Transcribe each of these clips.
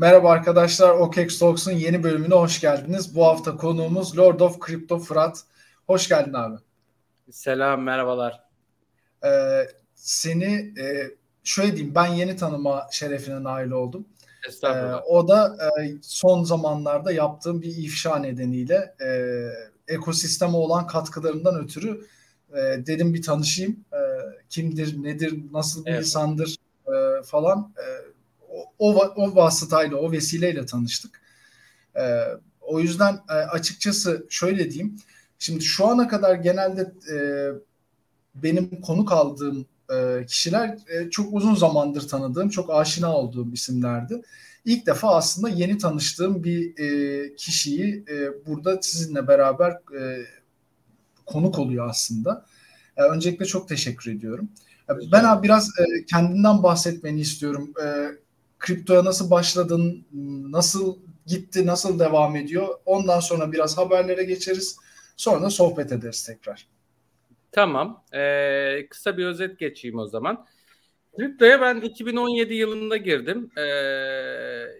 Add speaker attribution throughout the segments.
Speaker 1: Merhaba arkadaşlar, OKEX Talks'un yeni bölümüne hoş geldiniz. Bu hafta konuğumuz Lord of Crypto Fırat. Hoş geldin abi.
Speaker 2: Selam, merhabalar.
Speaker 1: Ee, seni e, şöyle diyeyim, ben yeni tanıma şerefine nail oldum. Estağfurullah. Ee, o da e, son zamanlarda yaptığım bir ifşa nedeniyle e, ekosisteme olan katkılarından ötürü e, dedim bir tanışayım. E, kimdir, nedir, nasıl bir evet. insandır e, falan. E, o, o vasıtayla, o vesileyle tanıştık. E, o yüzden e, açıkçası şöyle diyeyim. Şimdi şu ana kadar genelde e, benim konuk aldığım e, kişiler e, çok uzun zamandır tanıdığım, çok aşina olduğum isimlerdi. İlk defa aslında yeni tanıştığım bir e, kişiyi e, burada sizinle beraber e, konuk oluyor aslında. E, öncelikle çok teşekkür ediyorum. E, ben abi biraz e, kendinden bahsetmeni istiyorum. E, kriptoya nasıl başladın, nasıl gitti, nasıl devam ediyor? Ondan sonra biraz haberlere geçeriz. Sonra da sohbet ederiz tekrar.
Speaker 2: Tamam. Ee, kısa bir özet geçeyim o zaman. Kriptoya ben 2017 yılında girdim. Ee,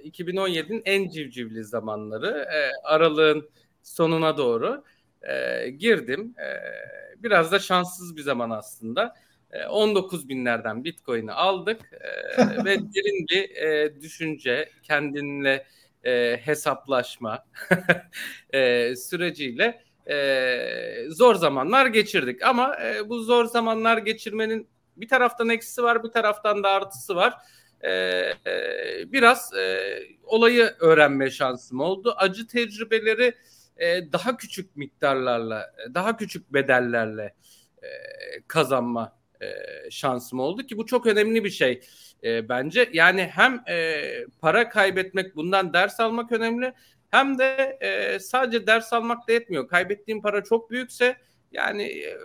Speaker 2: 2017'nin en civcivli zamanları. Ee, aralığın sonuna doğru e, girdim. E, biraz da şanssız bir zaman aslında. 19 binlerden Bitcoin'i aldık e, ve derin bir e, düşünce, kendinle e, hesaplaşma e, süreciyle zor zamanlar geçirdik. Ama bu zor zamanlar geçirmenin bir taraftan eksisi var, bir taraftan da artısı var. Biraz olayı öğrenme şansım oldu. Acı tecrübeleri daha küçük miktarlarla, daha küçük bedellerle kazanma e, şansım oldu ki bu çok önemli bir şey e, bence. Yani hem e, para kaybetmek bundan ders almak önemli hem de e, sadece ders almak da yetmiyor. Kaybettiğin para çok büyükse yani e,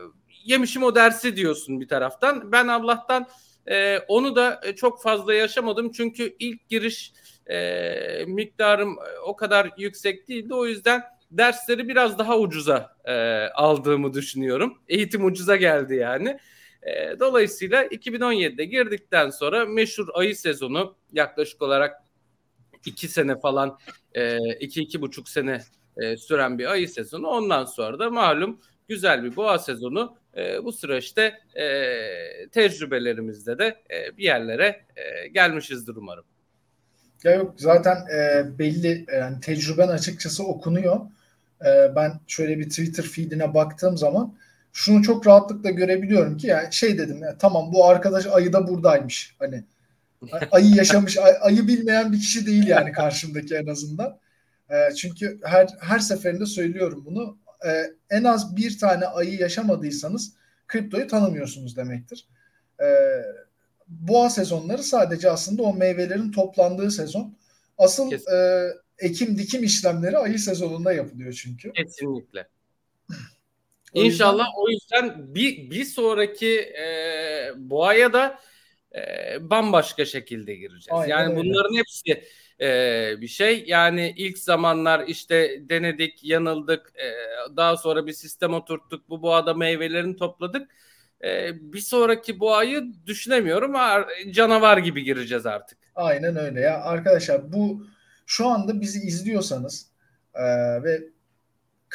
Speaker 2: yemişim o dersi diyorsun bir taraftan. Ben Allah'tan e, onu da çok fazla yaşamadım çünkü ilk giriş e, miktarım o kadar yüksek değildi. O yüzden dersleri biraz daha ucuza e, aldığımı düşünüyorum. Eğitim ucuza geldi yani. E, dolayısıyla 2017'de girdikten sonra meşhur ayı sezonu yaklaşık olarak iki sene falan e, iki iki buçuk sene e, süren bir ayı sezonu. Ondan sonra da malum güzel bir boğa sezonu. E, bu süreçte e, tecrübelerimizde de e, bir yerlere e, gelmişizdir umarım.
Speaker 1: Ya yok zaten e, belli yani tecrüben açıkçası okunuyor. E, ben şöyle bir Twitter feedine baktığım zaman şunu çok rahatlıkla görebiliyorum ki yani şey dedim ya tamam bu arkadaş ayı da buradaymış. Hani ayı yaşamış ay, ayı bilmeyen bir kişi değil yani karşımdaki en azından. E, çünkü her her seferinde söylüyorum bunu. E, en az bir tane ayı yaşamadıysanız kriptoyu tanımıyorsunuz demektir. E, boğa sezonları sadece aslında o meyvelerin toplandığı sezon. Asıl e, ekim dikim işlemleri ayı sezonunda yapılıyor çünkü.
Speaker 2: Kesinlikle. İnşallah o yüzden bir, bir sonraki e, boğaya da e, bambaşka şekilde gireceğiz. Aynen yani öyle. bunların hepsi e, bir şey. Yani ilk zamanlar işte denedik, yanıldık. E, daha sonra bir sistem oturttuk. Bu boğada meyvelerini topladık. E, bir sonraki boğayı düşünemiyorum. Canavar gibi gireceğiz artık.
Speaker 1: Aynen öyle ya. Arkadaşlar bu şu anda bizi izliyorsanız e, ve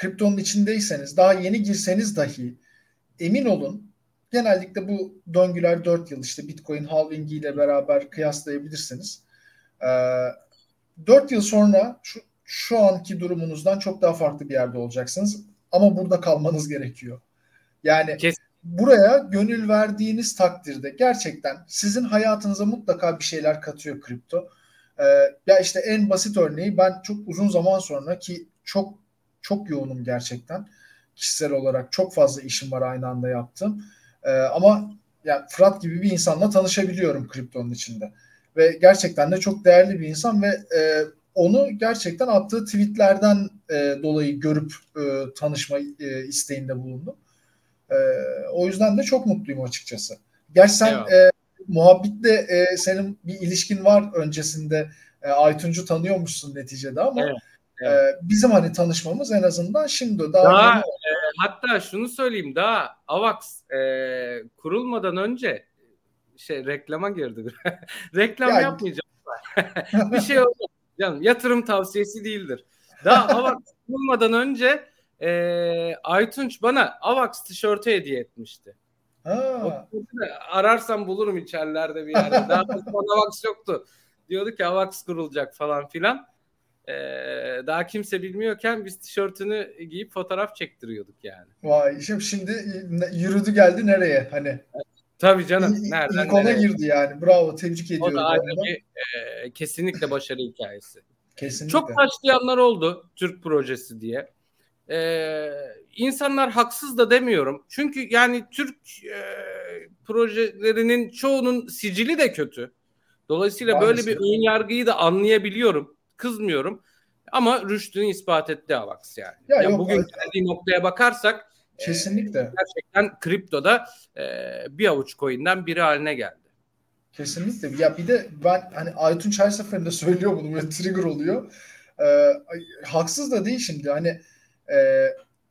Speaker 1: kriptonun içindeyseniz daha yeni girseniz dahi emin olun genellikle bu döngüler 4 yıl işte Bitcoin halvingi ile beraber kıyaslayabilirsiniz. Ee, 4 yıl sonra şu, şu anki durumunuzdan çok daha farklı bir yerde olacaksınız. Ama burada kalmanız gerekiyor. Yani Kesin. buraya gönül verdiğiniz takdirde gerçekten sizin hayatınıza mutlaka bir şeyler katıyor kripto. Ee, ya işte en basit örneği ben çok uzun zaman sonra ki çok çok yoğunum gerçekten. Kişisel olarak çok fazla işim var aynı anda yaptım. E, ama yani Fırat gibi bir insanla tanışabiliyorum kriptonun içinde. Ve gerçekten de çok değerli bir insan ve e, onu gerçekten attığı tweetlerden e, dolayı görüp e, tanışma e, isteğinde bulundum. E, o yüzden de çok mutluyum açıkçası. Gerçi sen e, muhabbitle e, senin bir ilişkin var öncesinde. E, Aytuncu tanıyormuşsun neticede ama evet. Evet. bizim hani tanışmamız en azından şimdi
Speaker 2: daha, daha e, hatta şunu söyleyeyim daha Avax e, kurulmadan önce şey reklama girdi. Reklam yani, yapmayacağım. bir şey oldu. Canım yatırım tavsiyesi değildir. Daha AVAX bulmadan önce e, Aytunç bana AVAX tişörtü hediye etmişti. Ha. ararsam bulurum içerilerde bir yerde. Daha AVAX yoktu. Diyordu ki AVAX kurulacak falan filan. Ee, daha kimse bilmiyorken biz tişörtünü giyip fotoğraf çektiriyorduk yani.
Speaker 1: Vay şimdi yürüdü geldi nereye hani?
Speaker 2: Tabii canım. Nereden
Speaker 1: İlk ona girdi yani. Bravo. Tebrik ediyorum.
Speaker 2: O da ayrı bir e, kesinlikle başarı hikayesi.
Speaker 1: Kesinlikle.
Speaker 2: Çok başlayanlar oldu Türk projesi diye. Ee, insanlar haksız da demiyorum. Çünkü yani Türk e, projelerinin çoğunun sicili de kötü. Dolayısıyla Maalesef. böyle bir ön yargıyı da anlayabiliyorum. Kızmıyorum. Ama rüştünü ispat etti Avax yani. Ya yani yok, bugün geldiği noktaya bakarsak
Speaker 1: Kesinlikle. E,
Speaker 2: gerçekten kriptoda e, bir avuç coin'den biri haline geldi.
Speaker 1: Kesinlikle. Ya bir de ben hani Aytunç her seferinde söylüyor bunu böyle trigger oluyor. Ee, haksız da değil şimdi. Hani e,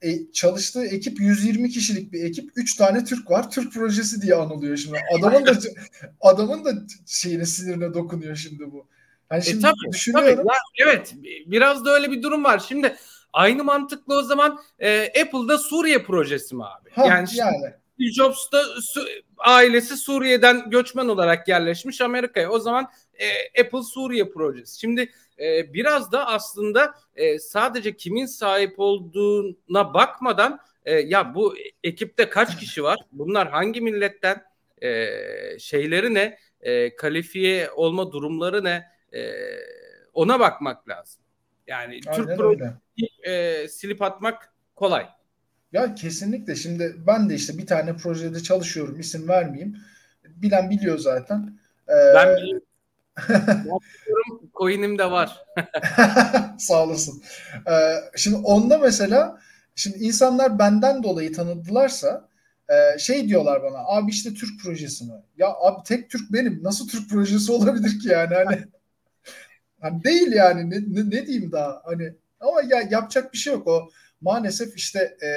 Speaker 1: e, çalıştığı ekip 120 kişilik bir ekip. 3 tane Türk var. Türk projesi diye anılıyor şimdi. Adamın da adamın da şeyine sinirine dokunuyor şimdi bu.
Speaker 2: Yani e, şimdi e, tabii, düşünüyorum. Tabii. Ya, evet. Biraz da öyle bir durum var. Şimdi Aynı mantıklı o zaman e, Apple'da Suriye projesi mi abi?
Speaker 1: Ha, yani, yani.
Speaker 2: Steve Jobs da su, ailesi Suriye'den göçmen olarak yerleşmiş Amerika'ya. O zaman e, Apple Suriye projesi. Şimdi e, biraz da aslında e, sadece kimin sahip olduğuna bakmadan e, ya bu ekipte kaç kişi var? Bunlar hangi milletten? E, şeyleri ne? E, kalifiye olma durumları ne? E, ona bakmak lazım. Yani Aynen Türk projesi e, silip atmak kolay.
Speaker 1: Ya kesinlikle. Şimdi ben de işte bir tane projede çalışıyorum. İsim vermeyeyim. Bilen biliyor zaten.
Speaker 2: Ee, ben biliyorum. Coin'im de var.
Speaker 1: Sağ olasın. Ee, şimdi onda mesela şimdi insanlar benden dolayı tanıdılarsa e, şey diyorlar bana abi işte Türk projesi mi? Ya abi tek Türk benim. Nasıl Türk projesi olabilir ki yani? Hani, hani değil yani ne, ne, ne diyeyim daha? Hani ama ya yapacak bir şey yok o. Maalesef işte e,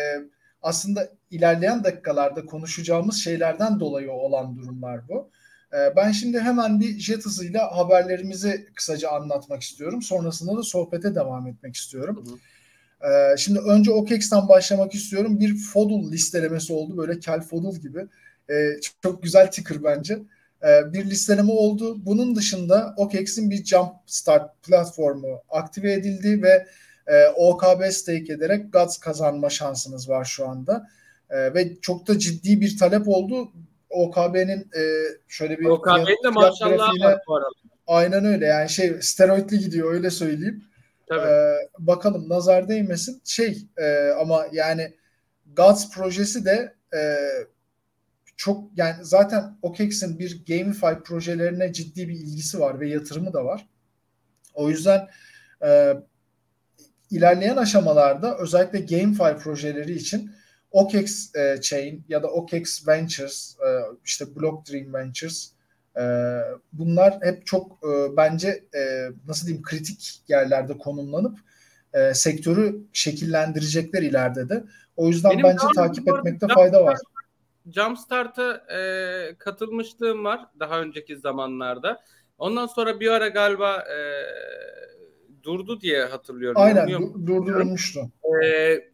Speaker 1: aslında ilerleyen dakikalarda konuşacağımız şeylerden dolayı olan durumlar bu. E, ben şimdi hemen bir jet hızıyla haberlerimizi kısaca anlatmak istiyorum. Sonrasında da sohbete devam etmek istiyorum. Hı hı. Ee, şimdi önce OKEX'ten başlamak istiyorum. Bir Fodul listelemesi oldu. Böyle Kel Fodul gibi. Ee, çok güzel ticker bence. Ee, bir listeleme oldu. Bunun dışında OKEX'in bir Jump Start platformu aktive edildi ve e, OKB stake ederek GATS kazanma şansınız var şu anda. E, ve çok da ciddi bir talep oldu. OKB'nin e, şöyle bir
Speaker 2: OKB'nin de maşallah var bu arada.
Speaker 1: Aynen öyle yani şey steroidli gidiyor öyle söyleyeyim. Tabii. Ee, bakalım nazar değmesin. Şey e, ama yani GATS projesi de e, çok yani zaten OKEX'in bir GameFi projelerine ciddi bir ilgisi var ve yatırımı da var. O yüzden e, ilerleyen aşamalarda özellikle GameFi projeleri için OKEX e, Chain ya da OKEX Ventures, e, işte Block Dream Ventures e, bunlar hep çok e, bence e, nasıl diyeyim kritik yerlerde konumlanıp e, sektörü şekillendirecekler ileride de. O yüzden Benim bence takip etmekte fayda var.
Speaker 2: Jumpstart'a e, katılmışlığım var daha önceki zamanlarda. Ondan sonra bir ara galiba e, durdu diye hatırlıyorum.
Speaker 1: Aynen du- durdurulmuştu.
Speaker 2: Ee,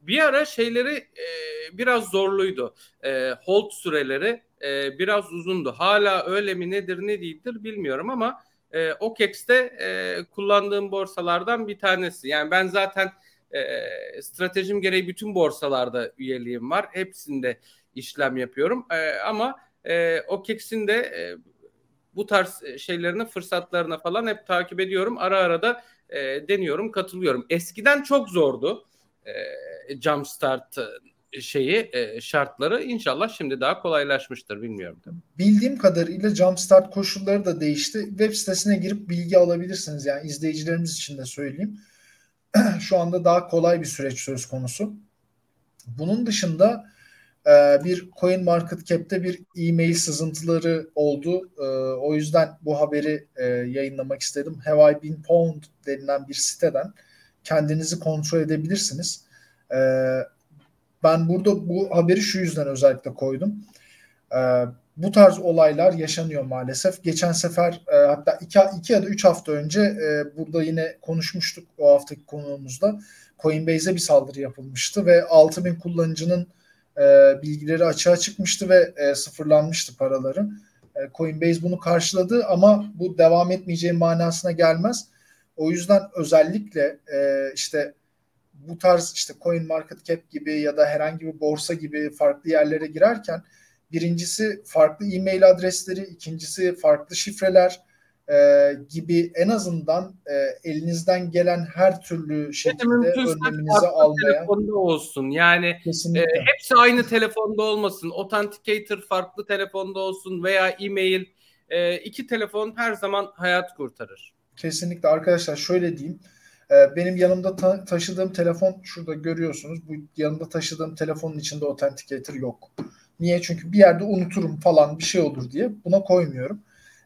Speaker 2: bir ara şeyleri e, biraz zorluydu. E, hold süreleri e, biraz uzundu. Hala öyle mi nedir ne değildir bilmiyorum ama e, OKEX'te e, kullandığım borsalardan bir tanesi. Yani ben zaten e, stratejim gereği bütün borsalarda üyeliğim var. Hepsinde işlem yapıyorum. E, ama e, OKEX'in de e, bu tarz şeylerini, fırsatlarına falan hep takip ediyorum. Ara ara da e, deniyorum, katılıyorum. Eskiden çok zordu e, Jumpstart e, şeyi e, şartları inşallah şimdi daha kolaylaşmıştır bilmiyorum.
Speaker 1: Bildiğim kadarıyla Jumpstart koşulları da değişti. Web sitesine girip bilgi alabilirsiniz. Yani izleyicilerimiz için de söyleyeyim. Şu anda daha kolay bir süreç söz konusu. Bunun dışında e, bir Coin Market Cap'te bir e-mail sızıntıları oldu. E, o yüzden bu haberi e, yayınlamak istedim. Have I Been Pwned denilen bir siteden kendinizi kontrol edebilirsiniz. Ben burada bu haberi şu yüzden özellikle koydum. bu tarz olaylar yaşanıyor maalesef. Geçen sefer hatta iki, iki ya da üç hafta önce burada yine konuşmuştuk o haftaki konuğumuzda. Coinbase'e bir saldırı yapılmıştı ve 6000 kullanıcının e, bilgileri açığa çıkmıştı ve e, sıfırlanmıştı paraları. E, Coinbase bunu karşıladı ama bu devam etmeyeceği manasına gelmez. O yüzden özellikle e, işte bu tarz işte Coin Market Cap gibi ya da herhangi bir borsa gibi farklı yerlere girerken birincisi farklı e-mail adresleri, ikincisi farklı şifreler e, gibi en azından e, elinizden gelen her türlü şekilde önleminizi almaya.
Speaker 2: telefonda olsun. Yani e, hepsi aynı telefonda olmasın. Authenticator farklı telefonda olsun veya e-mail e, iki telefon her zaman hayat kurtarır.
Speaker 1: Kesinlikle arkadaşlar şöyle diyeyim. E, benim yanımda ta- taşıdığım telefon şurada görüyorsunuz. Bu yanımda taşıdığım telefonun içinde Authenticator yok. Niye? Çünkü bir yerde unuturum falan bir şey olur diye buna koymuyorum.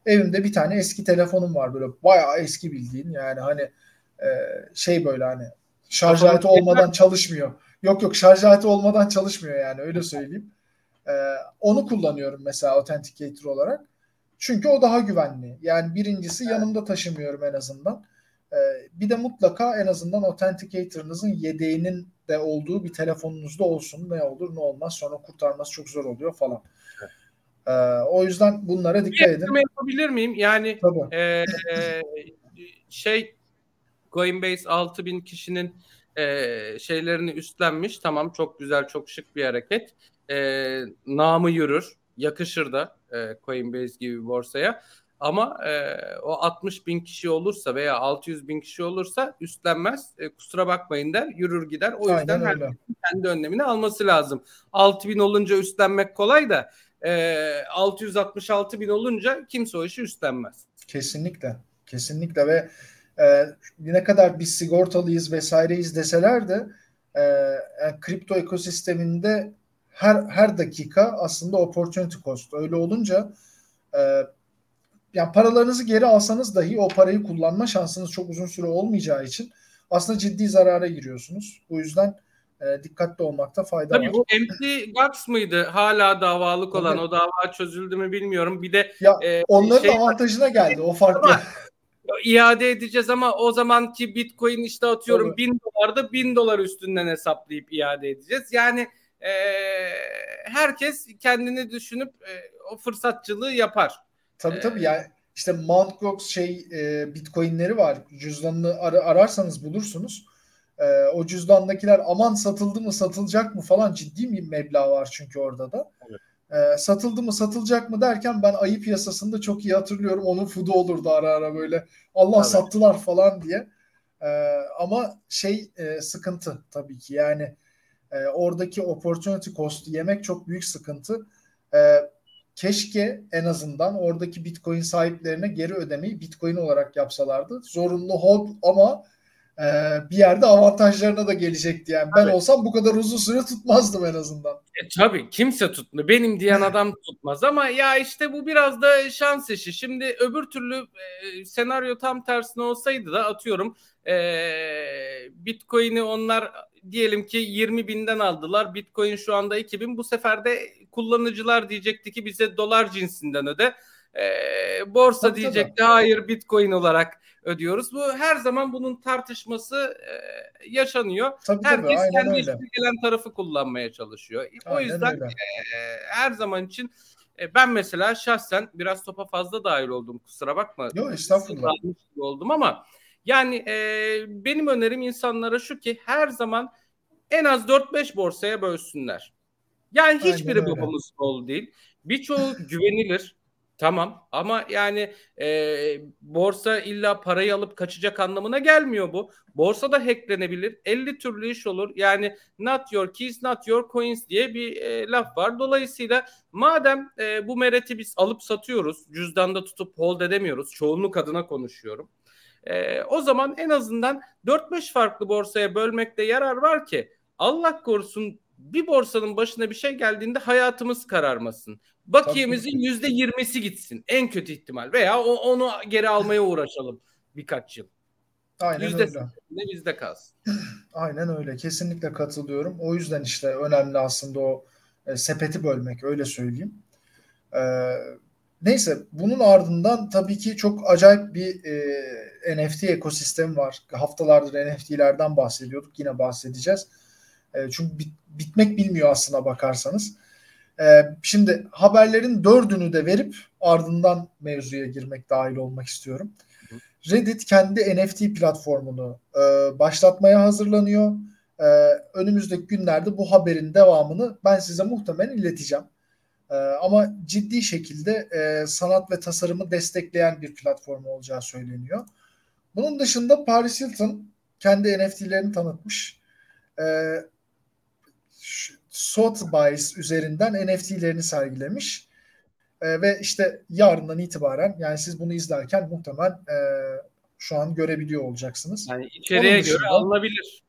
Speaker 1: Evimde bir tane eski telefonum var böyle bayağı eski bildiğin yani hani e, şey böyle hani şarj aleti olmadan çalışmıyor. Yok yok şarj aleti olmadan çalışmıyor yani öyle söyleyeyim. E, onu kullanıyorum mesela Authenticator olarak. Çünkü o daha güvenli. Yani birincisi yanımda taşımıyorum en azından. E, bir de mutlaka en azından Authenticator'ınızın yedeğinin de olduğu bir telefonunuzda olsun. Ne olur ne olmaz sonra kurtarması çok zor oluyor falan. Ee, o yüzden bunlara dikkat edin.
Speaker 2: Bir yapabilir miyim? Yani e, e, şey Coinbase 6000 kişinin e, şeylerini üstlenmiş. Tamam çok güzel çok şık bir hareket. E, namı yürür. Yakışır da e, Coinbase gibi bir borsaya. Ama e, o 60 bin kişi olursa veya 600 bin kişi olursa üstlenmez. E, kusura bakmayın der yürür gider. O yüzden her kendi önlemini alması lazım. 6 bin olunca üstlenmek kolay da e, 666 bin olunca kimse o işi üstlenmez.
Speaker 1: Kesinlikle. Kesinlikle ve e, ne kadar biz sigortalıyız vesaireyiz deseler de e, yani kripto ekosisteminde her her dakika aslında opportunity cost. Öyle olunca e, yani paralarınızı geri alsanız dahi o parayı kullanma şansınız çok uzun süre olmayacağı için aslında ciddi zarara giriyorsunuz. Bu yüzden e, dikkatli olmakta fayda
Speaker 2: Tabii
Speaker 1: var.
Speaker 2: bu MT Gax mıydı hala davalık olan? Tabii. O dava çözüldü mü bilmiyorum. Bir de
Speaker 1: ya, e, onların şey, avantajına geldi o farklı. Ama,
Speaker 2: iade edeceğiz ama o zamanki Bitcoin işte atıyorum Tabii. bin dolarda bin dolar üstünden hesaplayıp iade edeceğiz. Yani e, herkes kendini düşünüp e, o fırsatçılığı yapar.
Speaker 1: Tabii ee, tabii yani işte Mt. Gox şey e, Bitcoin'leri var. Cüzdanını ar- ararsanız bulursunuz. E, o cüzdandakiler aman satıldı mı satılacak mı falan ciddi bir meblağ var çünkü orada da. Evet. E, satıldı mı satılacak mı derken ben ayı piyasasında çok iyi hatırlıyorum. Onun fudu olurdu ara ara böyle. Allah evet. sattılar falan diye. E, ama şey e, sıkıntı tabii ki yani e, oradaki opportunity cost yemek çok büyük sıkıntı. E, keşke en azından oradaki Bitcoin sahiplerine geri ödemeyi Bitcoin olarak yapsalardı. Zorunlu hold ama e, bir yerde avantajlarına da gelecekti. Yani ben olsam bu kadar uzun süre tutmazdım en azından.
Speaker 2: E, tabii kimse tutmuyor. Benim diyen adam tutmaz ama ya işte bu biraz da şans işi. Şimdi öbür türlü e, senaryo tam tersine olsaydı da atıyorum e, Bitcoin'i onlar diyelim ki 20 binden aldılar. Bitcoin şu anda 2000. Bu sefer de kullanıcılar diyecekti ki bize dolar cinsinden öde. E, borsa tabii, diyecekti tabii. hayır Bitcoin olarak ödüyoruz. Bu her zaman bunun tartışması e, yaşanıyor. Tabii, Herkes tabii, kendi işine gelen tarafı kullanmaya çalışıyor. Aynen o yüzden e, her zaman için e, ben mesela şahsen biraz topa fazla dahil oldum kusura bakma.
Speaker 1: Yok estağfurullah.
Speaker 2: Oldum ama yani e, benim önerim insanlara şu ki her zaman en az 4-5 borsaya bölsünler. Yani hiçbiri babamız oğlu değil. Birçoğu güvenilir. Tamam ama yani e, borsa illa parayı alıp kaçacak anlamına gelmiyor bu. Borsa da hacklenebilir. 50 türlü iş olur. Yani not your keys, not your coins diye bir e, laf var. Dolayısıyla madem e, bu mereti biz alıp satıyoruz, cüzdanda tutup hold edemiyoruz. Çoğunluk adına konuşuyorum. E, o zaman en azından 4-5 farklı borsaya bölmekte yarar var ki Allah korusun bir borsanın başına bir şey geldiğinde hayatımız kararmasın. Bakiyemizin yüzde yirmisi gitsin en kötü ihtimal veya onu geri almaya uğraşalım birkaç yıl.
Speaker 1: Aynen
Speaker 2: yüzde
Speaker 1: öyle.
Speaker 2: bizde kalsın.
Speaker 1: Aynen öyle. Kesinlikle katılıyorum. O yüzden işte önemli aslında o e, sepeti bölmek öyle söyleyeyim. E, neyse bunun ardından tabii ki çok acayip bir e, NFT ekosistemi var. Haftalardır NFT'lerden bahsediyorduk. Yine bahsedeceğiz. E, çünkü bit, bitmek bilmiyor aslına bakarsanız. E, şimdi haberlerin dördünü de verip ardından mevzuya girmek dahil olmak istiyorum. Reddit kendi NFT platformunu e, başlatmaya hazırlanıyor. Önümüzdeki günlerde bu haberin devamını ben size muhtemelen ileteceğim. Ama ciddi şekilde sanat ve tasarımı destekleyen bir platform olacağı söyleniyor. Bunun dışında Paris Hilton kendi NFT'lerini tanıtmış. Sotheby's üzerinden NFT'lerini sergilemiş. E, ve işte yarından itibaren yani siz bunu izlerken muhtemelen e, şu an görebiliyor olacaksınız.
Speaker 2: Yani içeriye dışında, göre alınabilir.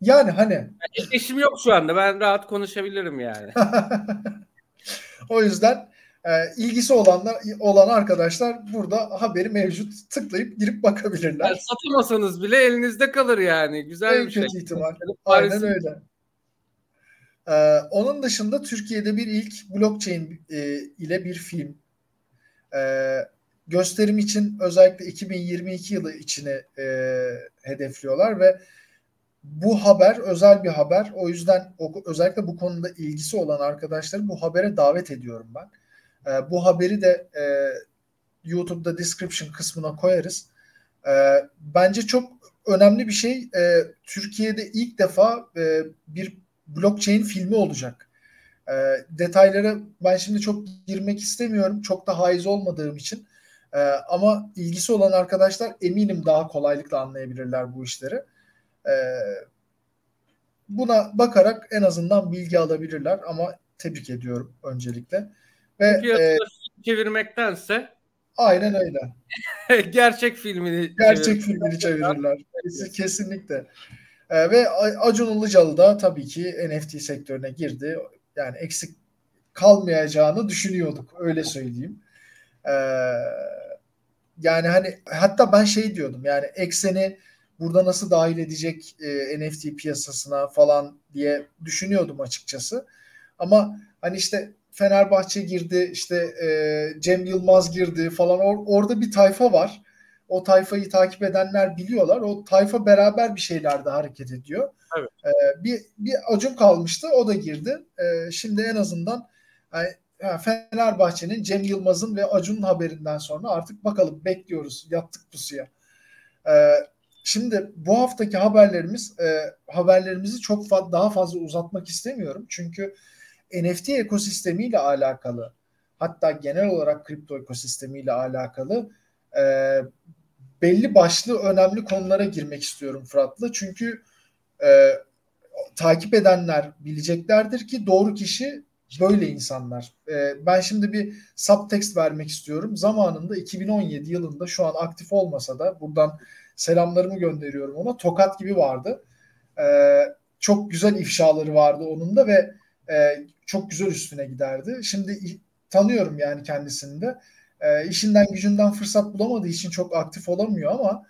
Speaker 1: Yani hani.
Speaker 2: Yani yok şu anda. Ben rahat konuşabilirim yani.
Speaker 1: o yüzden e, ilgisi olanlar olan arkadaşlar burada haberi mevcut tıklayıp girip bakabilirler. Yani
Speaker 2: satamasanız bile elinizde kalır yani. Güzel en bir şey.
Speaker 1: ihtimal. Aynen öyle. Ee, onun dışında Türkiye'de bir ilk blockchain e, ile bir film e, gösterim için özellikle 2022 yılı içine e, hedefliyorlar ve bu haber özel bir haber. O yüzden o, özellikle bu konuda ilgisi olan arkadaşları bu habere davet ediyorum ben. E, bu haberi de e, YouTube'da description kısmına koyarız. E, bence çok önemli bir şey. E, Türkiye'de ilk defa e, bir blockchain filmi olacak. E, detaylara ben şimdi çok girmek istemiyorum. Çok da haiz olmadığım için. E, ama ilgisi olan arkadaşlar eminim daha kolaylıkla anlayabilirler bu işleri. E, buna bakarak en azından bilgi alabilirler ama tebrik ediyorum öncelikle.
Speaker 2: Ve e, çevirmektense
Speaker 1: aynen öyle.
Speaker 2: gerçek filmini
Speaker 1: gerçek çevirir. filmini çevirirler. Kesinlikle. E, ve Acun Ilıcalı da tabii ki NFT sektörüne girdi. Yani eksik kalmayacağını düşünüyorduk. Öyle söyleyeyim. E, yani hani hatta ben şey diyordum yani ekseni burada nasıl dahil edecek e, NFT piyasasına falan diye düşünüyordum açıkçası. Ama hani işte Fenerbahçe girdi, işte e, Cem Yılmaz girdi falan or, orada bir tayfa var o tayfayı takip edenler biliyorlar. O tayfa beraber bir şeylerde hareket ediyor. Evet. Ee, bir, bir Acun kalmıştı. O da girdi. Ee, şimdi en azından yani, Fenerbahçe'nin Cem Yılmaz'ın ve Acun'un haberinden sonra artık bakalım bekliyoruz. Yattık pusuya. Ee, şimdi bu haftaki haberlerimiz e, haberlerimizi çok fa- daha fazla uzatmak istemiyorum. Çünkü NFT ekosistemiyle alakalı hatta genel olarak kripto ekosistemiyle alakalı e, belli başlı önemli konulara girmek istiyorum Fırat'la. Çünkü e, takip edenler bileceklerdir ki doğru kişi böyle insanlar. E, ben şimdi bir subtext vermek istiyorum. Zamanında 2017 yılında şu an aktif olmasa da buradan selamlarımı gönderiyorum ona. Tokat gibi vardı. E, çok güzel ifşaları vardı onun da ve e, çok güzel üstüne giderdi. Şimdi tanıyorum yani kendisini de e, işinden gücünden fırsat bulamadığı için çok aktif olamıyor ama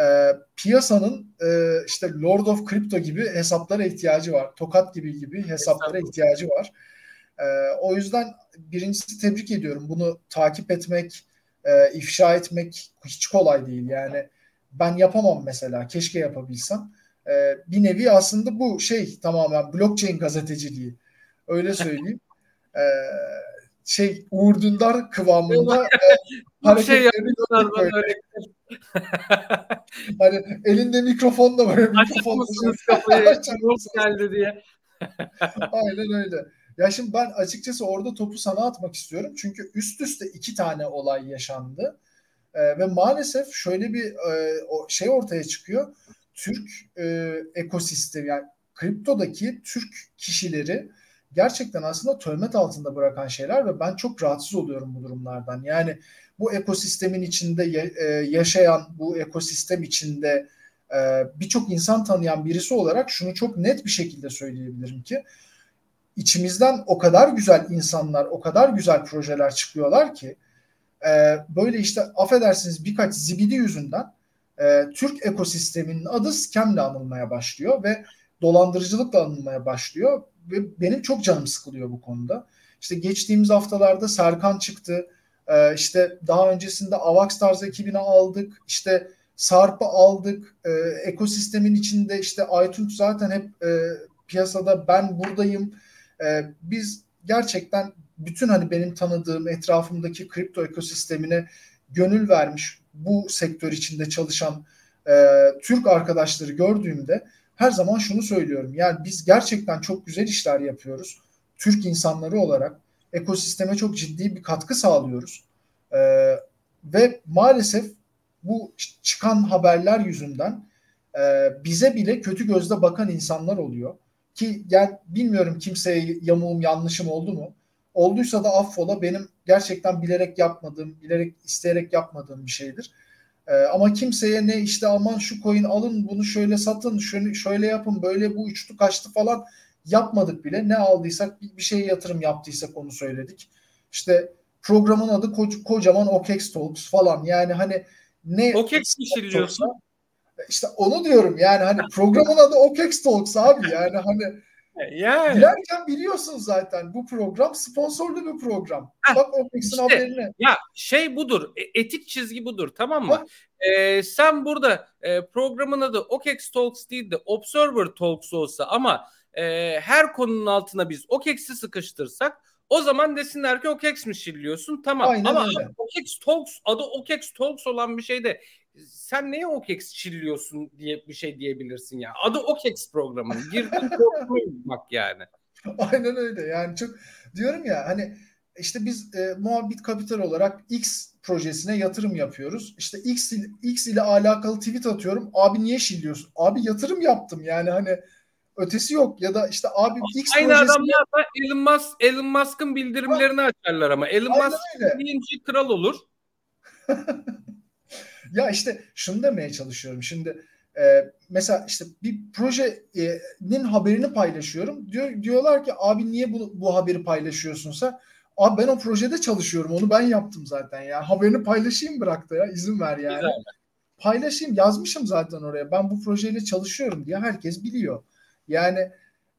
Speaker 1: e, piyasanın e, işte Lord of Crypto gibi hesaplara ihtiyacı var. Tokat gibi gibi hesaplara ihtiyacı var. E, o yüzden birincisi tebrik ediyorum. Bunu takip etmek, e, ifşa etmek hiç kolay değil. Yani ben yapamam mesela. Keşke yapabilsem. E, bir nevi aslında bu şey tamamen blockchain gazeteciliği. Öyle söyleyeyim. e, şey Uğur Dündar kıvamında e, hareketlerini gördük hani elinde mikrofon da var. Mikrofon
Speaker 2: kafayı? geldi diye.
Speaker 1: Aynen öyle. Ya şimdi ben açıkçası orada topu sana atmak istiyorum. Çünkü üst üste iki tane olay yaşandı. Ee, ve maalesef şöyle bir e, o şey ortaya çıkıyor. Türk e, ekosistemi yani kriptodaki Türk kişileri gerçekten aslında töhmet altında bırakan şeyler ve ben çok rahatsız oluyorum bu durumlardan. Yani bu ekosistemin içinde e, yaşayan, bu ekosistem içinde e, birçok insan tanıyan birisi olarak şunu çok net bir şekilde söyleyebilirim ki içimizden o kadar güzel insanlar, o kadar güzel projeler çıkıyorlar ki e, böyle işte affedersiniz birkaç zibidi yüzünden Türk ekosisteminin adı scamle anılmaya başlıyor ve dolandırıcılıkla anılmaya başlıyor ve benim çok canım sıkılıyor bu konuda. İşte geçtiğimiz haftalarda Serkan çıktı. Ee, işte daha öncesinde Avax Stars ekibini aldık. İşte Sarp'ı aldık. Ee, ekosistemin içinde işte Aytunç zaten hep e, piyasada ben buradayım. Ee, biz gerçekten bütün hani benim tanıdığım etrafımdaki kripto ekosistemine gönül vermiş bu sektör içinde çalışan e, Türk arkadaşları gördüğümde her zaman şunu söylüyorum. Yani biz gerçekten çok güzel işler yapıyoruz. Türk insanları olarak ekosisteme çok ciddi bir katkı sağlıyoruz. E, ve maalesef bu çıkan haberler yüzünden e, bize bile kötü gözle bakan insanlar oluyor. Ki yani bilmiyorum kimseye yamuğum yanlışım oldu mu? Olduysa da affola benim gerçekten bilerek yapmadığım, bilerek isteyerek yapmadığım bir şeydir. Ee, ama kimseye ne işte aman şu coin alın bunu şöyle satın şöyle, şöyle yapın böyle bu uçtu kaçtı falan yapmadık bile. Ne aldıysak bir, bir şeye yatırım yaptıysak onu söyledik. İşte programın adı ko- kocaman OKEX Talks falan yani hani ne
Speaker 2: OKEX mi şiriliyorsun?
Speaker 1: İşte onu diyorum yani hani programın adı OKEX Talks abi yani hani yani. Bilerken biliyorsun zaten bu program sponsorlu bir program. Heh, Bak OPEX'in işte, haberine.
Speaker 2: Ya şey budur. E, etik çizgi budur tamam mı? Ee, sen burada e, programın adı OKEX Talks değil de Observer Talks olsa ama e, her konunun altına biz OKEX'i sıkıştırsak o zaman desinler ki OKEX mi şirliyorsun? Tamam. Aynen Ama öyle. OKEX Talks adı OKEX Talks olan bir şeyde sen neye OKEX çilliyorsun diye bir şey diyebilirsin ya. Adı OKEX programı. Girdin bak yani.
Speaker 1: Aynen öyle. Yani çok diyorum ya hani işte biz e, muhabbet kapital olarak X projesine yatırım yapıyoruz. İşte X, X ile alakalı tweet atıyorum. Abi niye şilliyorsun? Abi yatırım yaptım yani hani ötesi yok ya da işte abi X
Speaker 2: Aynı projesine... adamlar da Elon Musk Elon Musk'ın bildirimlerini ha. açarlar ama Elon Musk birinci kral olur.
Speaker 1: Ya işte şunu demeye çalışıyorum. Şimdi e, mesela işte bir projenin haberini paylaşıyorum. Diyor diyorlar ki abi niye bu, bu haberi paylaşıyorsunsa? Abi ben o projede çalışıyorum. Onu ben yaptım zaten ya. Haberini paylaşayım bıraktı ya. izin ver yani. Güzel. Paylaşayım yazmışım zaten oraya. Ben bu projeyle çalışıyorum diye herkes biliyor. Yani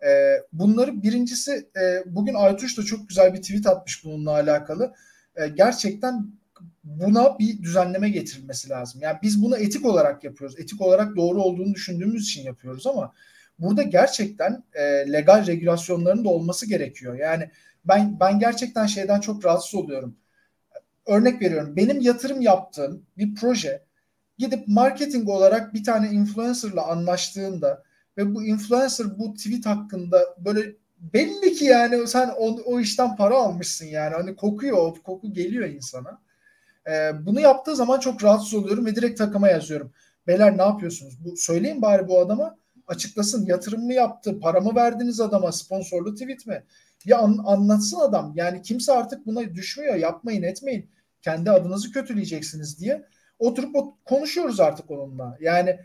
Speaker 1: e, bunları birincisi e, bugün Aytuş da çok güzel bir tweet atmış bununla alakalı. E, gerçekten buna bir düzenleme getirilmesi lazım. Yani biz bunu etik olarak yapıyoruz. Etik olarak doğru olduğunu düşündüğümüz için yapıyoruz ama burada gerçekten e, legal regülasyonların da olması gerekiyor. Yani ben ben gerçekten şeyden çok rahatsız oluyorum. Örnek veriyorum. Benim yatırım yaptığım bir proje gidip marketing olarak bir tane influencerla anlaştığında ve bu influencer bu tweet hakkında böyle belli ki yani sen o, o işten para almışsın yani hani kokuyor o koku geliyor insana. E, bunu yaptığı zaman çok rahatsız oluyorum ve direkt takıma yazıyorum. Beyler ne yapıyorsunuz? Bu söyleyin bari bu adama açıklasın. Yatırım mı yaptı? Para mı verdiniz adama? Sponsorlu tweet mi? Bir an, anlatsın adam. Yani kimse artık buna düşmüyor. Yapmayın etmeyin. Kendi adınızı kötüleyeceksiniz diye. Oturup konuşuyoruz artık onunla. Yani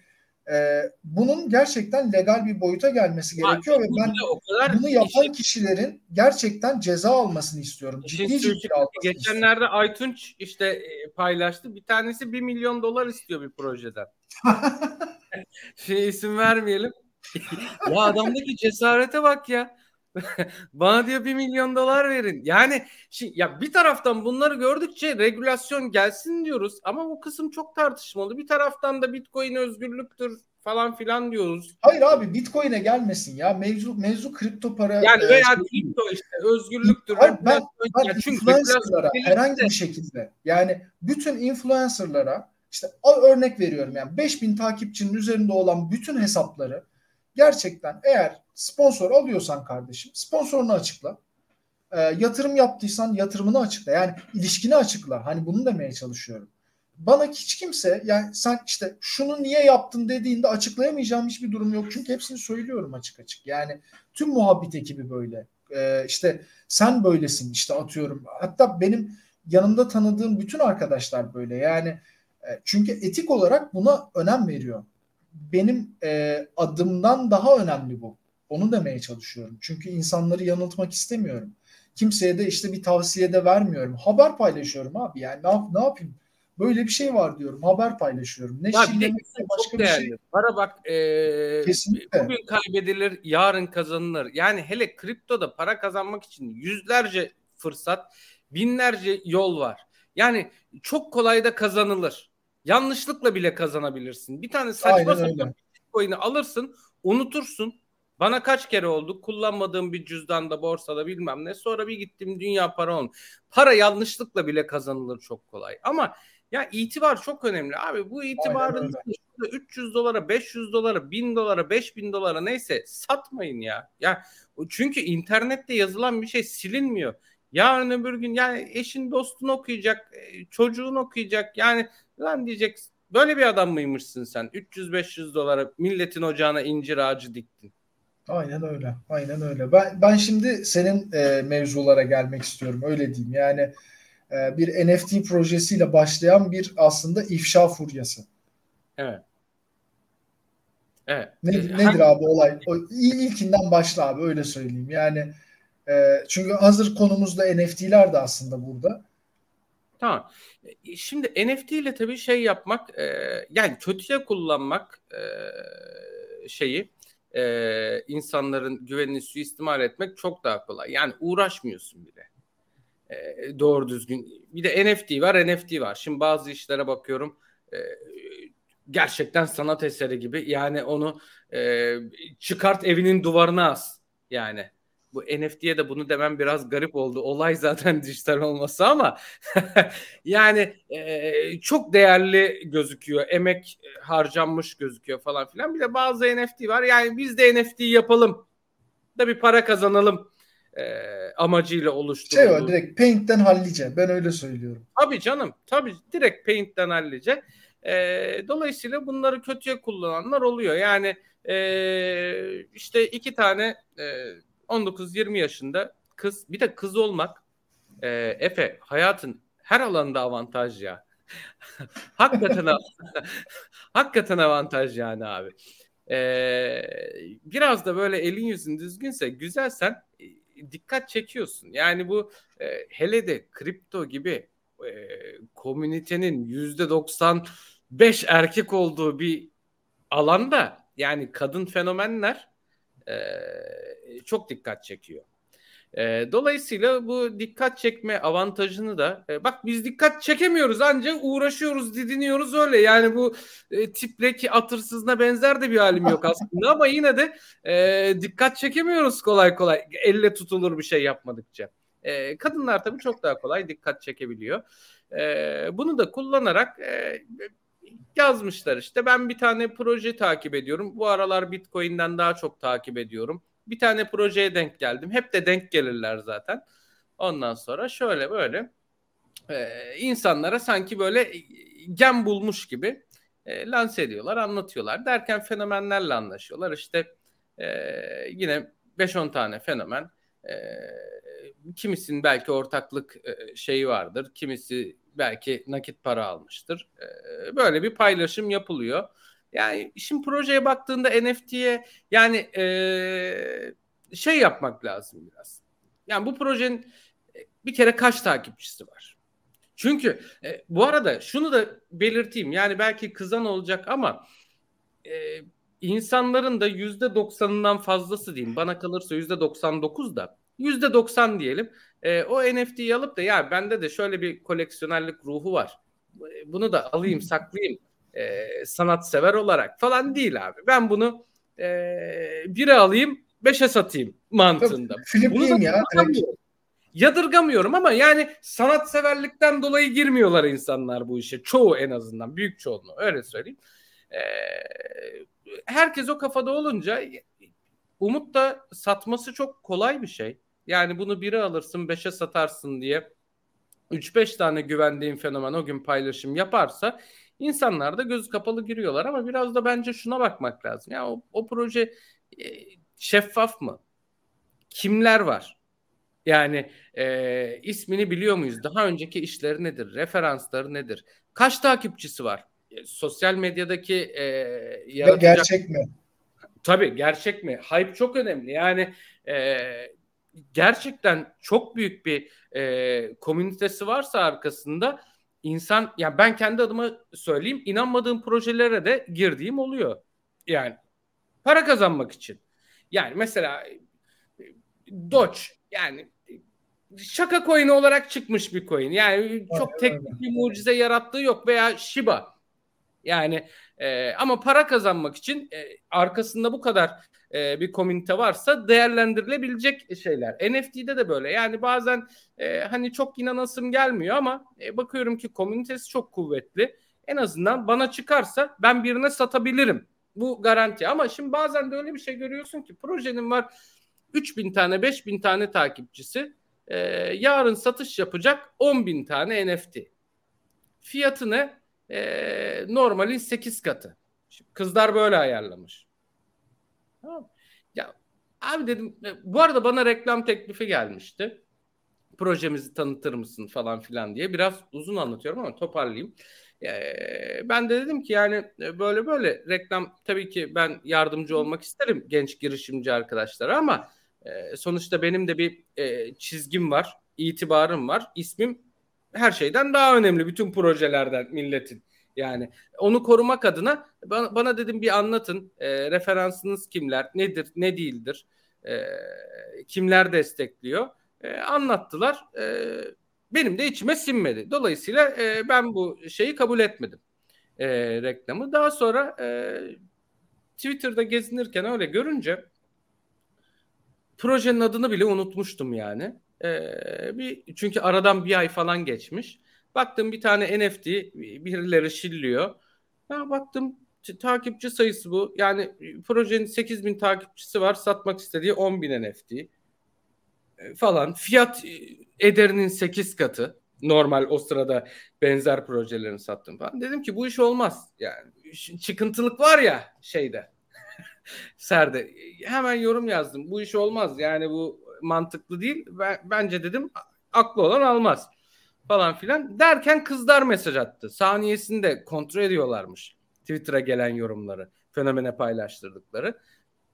Speaker 1: e, bunun gerçekten legal bir boyuta gelmesi gerekiyor Abi, ve ben o kadar bunu yapan işin... kişilerin gerçekten ceza almasını istiyorum. Ciddi ciddi
Speaker 2: Geçenlerde istiyorum. Aytunç işte e, paylaştı. Bir tanesi bir milyon dolar istiyor bir projeden. şey isim vermeyelim. ya adamdaki cesarete bak ya. Bana diyor bir milyon dolar verin. Yani şimdi, ya bir taraftan bunları gördükçe regülasyon gelsin diyoruz ama bu kısım çok tartışmalı. Bir taraftan da Bitcoin özgürlüktür falan filan diyoruz.
Speaker 1: Hayır abi Bitcoin'e gelmesin ya. Mevzu mevzu kripto para.
Speaker 2: Yani veya e, kripto işte özgürlüktür.
Speaker 1: Hayır, ben, ben yani çünkü influencerlara herhangi bir şekilde yani bütün influencerlara işte örnek veriyorum yani 5000 takipçinin üzerinde olan bütün hesapları gerçekten eğer sponsor alıyorsan kardeşim sponsorunu açıkla. E, yatırım yaptıysan yatırımını açıkla. Yani ilişkini açıkla. Hani bunu demeye çalışıyorum. Bana hiç kimse yani sen işte şunu niye yaptın dediğinde açıklayamayacağım hiçbir durum yok. Çünkü hepsini söylüyorum açık açık. Yani tüm muhabbet ekibi böyle. E, işte sen böylesin işte atıyorum. Hatta benim yanımda tanıdığım bütün arkadaşlar böyle. Yani e, çünkü etik olarak buna önem veriyor benim e, adımdan daha önemli bu. Onu demeye çalışıyorum. Çünkü insanları yanıltmak istemiyorum. Kimseye de işte bir tavsiye de vermiyorum. Haber paylaşıyorum abi yani ne, yap, ne yapayım? Böyle bir şey var diyorum. Haber paylaşıyorum. Ne ya bir de
Speaker 2: başka bir şey. Para bak e, Kesinlikle. bugün kaybedilir, yarın kazanılır. Yani hele kriptoda para kazanmak için yüzlerce fırsat, binlerce yol var. Yani çok kolay da kazanılır. Yanlışlıkla bile kazanabilirsin. Bir tane saçma sapan Bitcoin'i alırsın, unutursun. Bana kaç kere oldu kullanmadığım bir cüzdanda borsada bilmem ne sonra bir gittim dünya para on. Para yanlışlıkla bile kazanılır çok kolay. Ama ya itibar çok önemli abi. Bu itibarın 300 dolara, 500 dolara, 1000 dolara, 5000 dolara neyse satmayın ya. Ya çünkü internette yazılan bir şey silinmiyor. Yarın öbür gün yani eşin dostun okuyacak, e, çocuğun okuyacak. Yani lan diyecek böyle bir adam mıymışsın sen? 300-500 dolara milletin ocağına incir ağacı diktin.
Speaker 1: Aynen öyle. Aynen öyle. Ben ben şimdi senin e, mevzulara gelmek istiyorum. Öyle diyeyim. Yani e, bir NFT projesiyle başlayan bir aslında ifşa furyası.
Speaker 2: Evet. Evet.
Speaker 1: Ne, e, nedir abi olay? O, ilkinden başla abi öyle söyleyeyim. Yani e, çünkü hazır konumuzda NFT'ler de aslında burada.
Speaker 2: Tamam. E, şimdi NFT ile tabii şey yapmak e, yani kötüye kullanmak e, şeyi e, insanların güvenini suistimal etmek çok daha kolay. Yani uğraşmıyorsun bile. E, doğru düzgün. Bir de NFT var, NFT var. Şimdi bazı işlere bakıyorum. E, gerçekten sanat eseri gibi. Yani onu e, çıkart evinin duvarına as. Yani bu NFT'ye de bunu demem biraz garip oldu. Olay zaten dijital olması ama yani e, çok değerli gözüküyor. Emek harcanmış gözüküyor falan filan. Bir de bazı NFT var. Yani biz de NFT yapalım da bir para kazanalım e, amacıyla oluşturuldu.
Speaker 1: Şey var direkt Paint'ten hallice. Ben öyle söylüyorum.
Speaker 2: Tabii canım. Tabii direkt Paint'ten hallice. E, dolayısıyla bunları kötüye kullananlar oluyor. Yani e, işte iki tane e, 19-20 yaşında kız bir de kız olmak e, Efe hayatın her alanda avantaj ya. hakikaten hakikaten avantaj yani abi. Ee, biraz da böyle elin yüzün düzgünse güzelsen e, dikkat çekiyorsun. Yani bu e, hele de kripto gibi e, komünitenin yüzde 95 erkek olduğu bir alanda yani kadın fenomenler çok dikkat çekiyor. E, dolayısıyla bu dikkat çekme avantajını da e, bak biz dikkat çekemiyoruz ancak uğraşıyoruz didiniyoruz öyle yani bu e, tipleki atırsızına benzer de bir halim yok aslında ama yine de e, dikkat çekemiyoruz kolay kolay elle tutulur bir şey yapmadıkça. E, kadınlar tabii çok daha kolay dikkat çekebiliyor. E, bunu da kullanarak e, yazmışlar işte ben bir tane proje takip ediyorum. Bu aralar Bitcoin'den daha çok takip ediyorum bir tane projeye denk geldim. Hep de denk gelirler zaten. Ondan sonra şöyle böyle e, insanlara sanki böyle gem bulmuş gibi e, lanse ediyorlar, anlatıyorlar. Derken fenomenlerle anlaşıyorlar. İşte e, yine 5-10 tane fenomen e, kimisinin belki ortaklık e, şeyi vardır. Kimisi belki nakit para almıştır. E, böyle bir paylaşım yapılıyor. Yani işin projeye baktığında NFT'ye yani e, şey yapmak lazım biraz. Yani bu projenin bir kere kaç takipçisi var? Çünkü e, bu arada şunu da belirteyim. Yani belki kızan olacak ama e, insanların da yüzde doksanından fazlası diyeyim. Bana kalırsa yüzde doksan dokuz da yüzde doksan diyelim. E, o NFT'yi alıp da ya bende de şöyle bir koleksiyonerlik ruhu var. Bunu da alayım saklayayım e, sanatsever olarak falan değil abi. Ben bunu e, bire alayım beşe satayım mantığında.
Speaker 1: Filipliyim ya.
Speaker 2: Yadırgamıyorum ama yani sanatseverlikten dolayı girmiyorlar insanlar bu işe. Çoğu en azından. Büyük çoğunluğu öyle söyleyeyim. Ee, herkes o kafada olunca Umut da satması çok kolay bir şey. Yani bunu biri alırsın beşe satarsın diye 3-5 tane güvendiğin fenomen o gün paylaşım yaparsa insanlar da gözü kapalı giriyorlar ama biraz da bence şuna bakmak lazım. Ya o, o proje e, şeffaf mı? Kimler var? Yani e, ismini biliyor muyuz? Daha önceki işleri nedir? Referansları nedir? Kaç takipçisi var? E, sosyal medyadaki e,
Speaker 1: yaratacak... Gerçek mi?
Speaker 2: Tabii gerçek mi? Hype çok önemli. Yani e, gerçekten çok büyük bir e, komünitesi varsa arkasında insan ya yani ben kendi adıma söyleyeyim inanmadığım projelere de girdiğim oluyor. Yani para kazanmak için. Yani mesela Doge yani şaka coin'i olarak çıkmış bir coin. Yani çok teknik bir mucize yarattığı yok veya Shiba. Yani e, ama para kazanmak için e, arkasında bu kadar e, bir komünite varsa değerlendirilebilecek şeyler. NFT'de de böyle. Yani bazen e, hani çok inanasım gelmiyor ama e, bakıyorum ki komünitesi çok kuvvetli. En azından bana çıkarsa ben birine satabilirim. Bu garanti. Ama şimdi bazen de öyle bir şey görüyorsun ki projenin var 3000 tane 5000 tane takipçisi. E, yarın satış yapacak 10 bin tane NFT. Fiyatı? E, normalin 8 katı. Şimdi kızlar böyle ayarlamış. Tamam. Ya abi dedim e, bu arada bana reklam teklifi gelmişti. Projemizi tanıtır mısın falan filan diye. Biraz uzun anlatıyorum ama toparlayayım. Ee, ben de dedim ki yani e, böyle böyle reklam tabii ki ben yardımcı olmak isterim genç girişimci arkadaşlara ama e, sonuçta benim de bir e, çizgim var, itibarım var. İsmim her şeyden daha önemli bütün projelerden milletin. Yani onu korumak adına bana, bana dedim bir anlatın. E, referansınız kimler, nedir, ne değildir, e, kimler destekliyor. E, anlattılar. E, benim de içime sinmedi. Dolayısıyla e, ben bu şeyi kabul etmedim. E, reklamı. Daha sonra e, Twitter'da gezinirken öyle görünce projenin adını bile unutmuştum yani. E, bir çünkü aradan bir ay falan geçmiş. Baktım bir tane NFT birileri şilliyor. Ya baktım takipçi sayısı bu. Yani projenin 8 bin takipçisi var. Satmak istediği 10 bin NFT e, falan. Fiyat e, ederinin 8 katı. Normal o sırada benzer projelerini sattım falan. Dedim ki bu iş olmaz. Yani çıkıntılık var ya şeyde. Serde. Hemen yorum yazdım. Bu iş olmaz. Yani bu mantıklı değil. Ben, bence dedim aklı olan almaz falan filan derken kızlar mesaj attı. Saniyesinde kontrol ediyorlarmış Twitter'a gelen yorumları, fenomene paylaştırdıkları.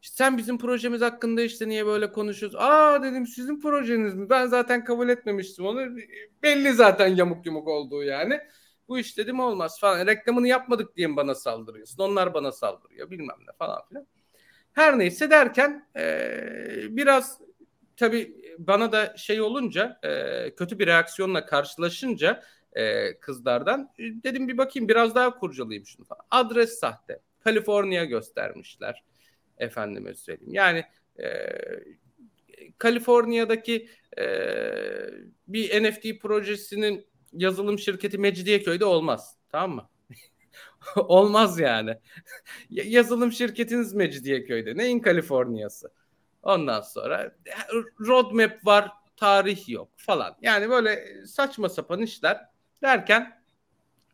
Speaker 2: İşte sen bizim projemiz hakkında işte niye böyle konuşuyorsun? Aa dedim sizin projeniz mi? Ben zaten kabul etmemiştim onu. Belli zaten yamuk yumuk olduğu yani. Bu iş dedim olmaz falan. Reklamını yapmadık diye bana saldırıyorsun? Onlar bana saldırıyor bilmem ne falan filan. Her neyse derken ee, biraz tabii bana da şey olunca e, kötü bir reaksiyonla karşılaşınca e, kızlardan e, dedim bir bakayım biraz daha kurcalayayım şunu falan. Adres sahte. Kaliforniya göstermişler. Efendime söyleyeyim. Yani e, Kaliforniya'daki e, bir NFT projesinin yazılım şirketi Mecidiyeköy'de olmaz. Tamam mı? olmaz yani. yazılım şirketiniz Mecidiyeköy'de. Neyin Kaliforniyası? Ondan sonra roadmap var, tarih yok falan. Yani böyle saçma sapan işler derken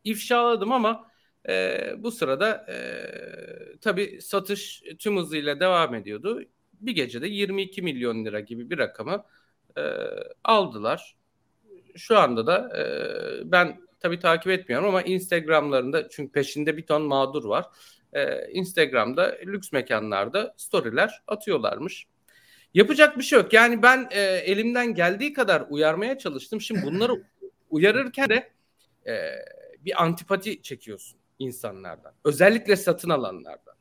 Speaker 2: ifşaladım ama e, bu sırada e, tabii satış tüm hızıyla devam ediyordu. Bir gecede 22 milyon lira gibi bir rakamı e, aldılar. Şu anda da e, ben tabii takip etmiyorum ama Instagram'larında çünkü peşinde bir ton mağdur var. E, Instagram'da lüks mekanlarda storyler atıyorlarmış. Yapacak bir şey yok. Yani ben e, elimden geldiği kadar uyarmaya çalıştım. Şimdi bunları uyarırken de e, bir antipati çekiyorsun insanlardan. Özellikle satın alanlardan.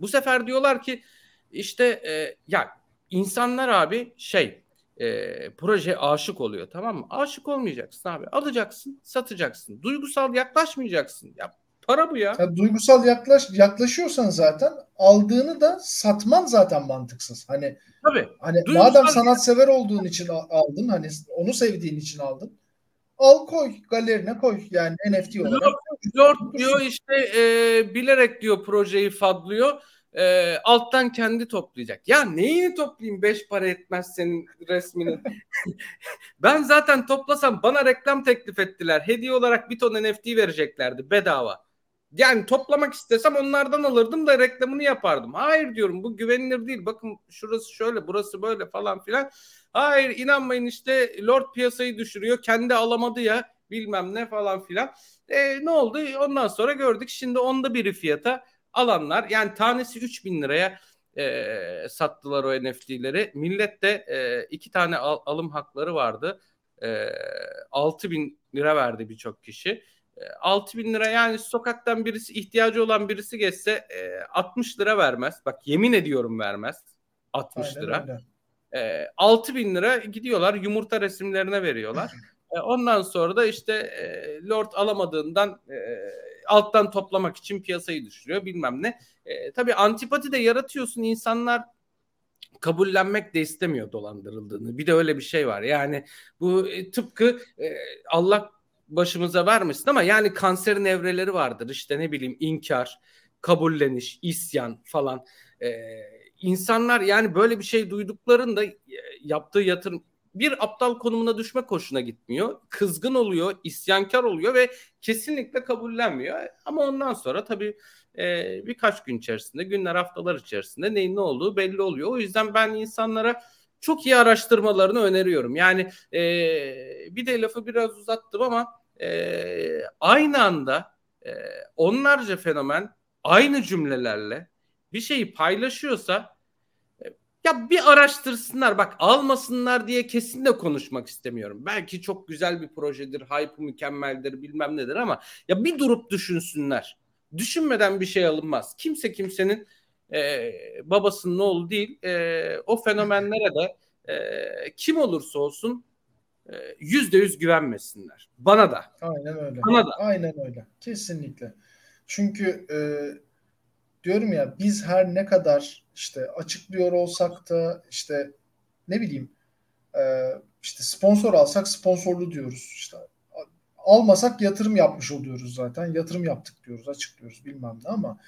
Speaker 2: Bu sefer diyorlar ki işte e, ya insanlar abi şey e, proje aşık oluyor tamam mı? Aşık olmayacaksın abi. Alacaksın, satacaksın. Duygusal yaklaşmayacaksın. Ya para bu ya.
Speaker 1: ya duygusal yaklaş yaklaşıyorsan zaten aldığını da satman zaten mantıksız. Hani Tabii. Hani duygusal madem sanatsever olduğun için aldın hani onu sevdiğin için aldın. Al koy galerine koy yani NFT olarak. Lord,
Speaker 2: diyor işte e, bilerek diyor projeyi fadlıyor. E, alttan kendi toplayacak. Ya neyini toplayayım beş para etmez senin resminin. ben zaten toplasam bana reklam teklif ettiler. Hediye olarak bir ton NFT vereceklerdi bedava. Yani toplamak istesem onlardan alırdım da reklamını yapardım. Hayır diyorum bu güvenilir değil. Bakın şurası şöyle burası böyle falan filan. Hayır inanmayın işte Lord piyasayı düşürüyor. Kendi alamadı ya bilmem ne falan filan. E, ne oldu? Ondan sonra gördük. Şimdi onda biri fiyata alanlar yani tanesi 3000 liraya e, sattılar o NFT'leri. Millet de e, iki tane al, alım hakları vardı. E, 6000 lira verdi birçok kişi. 6 bin lira yani sokaktan birisi ihtiyacı olan birisi geçse 60 lira vermez. Bak yemin ediyorum vermez. 60 Aynen lira. Öyle. E, 6 bin lira gidiyorlar yumurta resimlerine veriyorlar. E, ondan sonra da işte e, Lord alamadığından e, alttan toplamak için piyasayı düşürüyor bilmem ne. E, tabii antipati de yaratıyorsun insanlar kabullenmek de istemiyor dolandırıldığını. Bir de öyle bir şey var. Yani bu e, tıpkı e, Allah başımıza vermesin ama yani kanserin evreleri vardır. İşte ne bileyim inkar, kabulleniş, isyan falan. E, insanlar yani böyle bir şey duyduklarında e, yaptığı yatırım bir aptal konumuna düşme hoşuna gitmiyor. Kızgın oluyor, isyankar oluyor ve kesinlikle kabullenmiyor. Ama ondan sonra tabii e, birkaç gün içerisinde, günler, haftalar içerisinde neyin ne olduğu belli oluyor. O yüzden ben insanlara çok iyi araştırmalarını öneriyorum. Yani e, bir de lafı biraz uzattım ama e, aynı anda e, onlarca fenomen aynı cümlelerle bir şeyi paylaşıyorsa e, ya bir araştırsınlar bak almasınlar diye kesin de konuşmak istemiyorum. Belki çok güzel bir projedir, hype mükemmeldir bilmem nedir ama ya bir durup düşünsünler. Düşünmeden bir şey alınmaz. Kimse kimsenin e, babasının oğlu değil. E, o fenomenlere de e, kim olursa olsun yüzde yüz güvenmesinler. Bana da.
Speaker 1: Aynen öyle. Bana da. Aynen öyle. Kesinlikle. Çünkü e, diyorum ya biz her ne kadar işte açıklıyor olsak da işte ne bileyim e, işte sponsor alsak sponsorlu diyoruz. İşte almasak yatırım yapmış oluyoruz zaten. Yatırım yaptık diyoruz, açıklıyoruz bilmem ne ama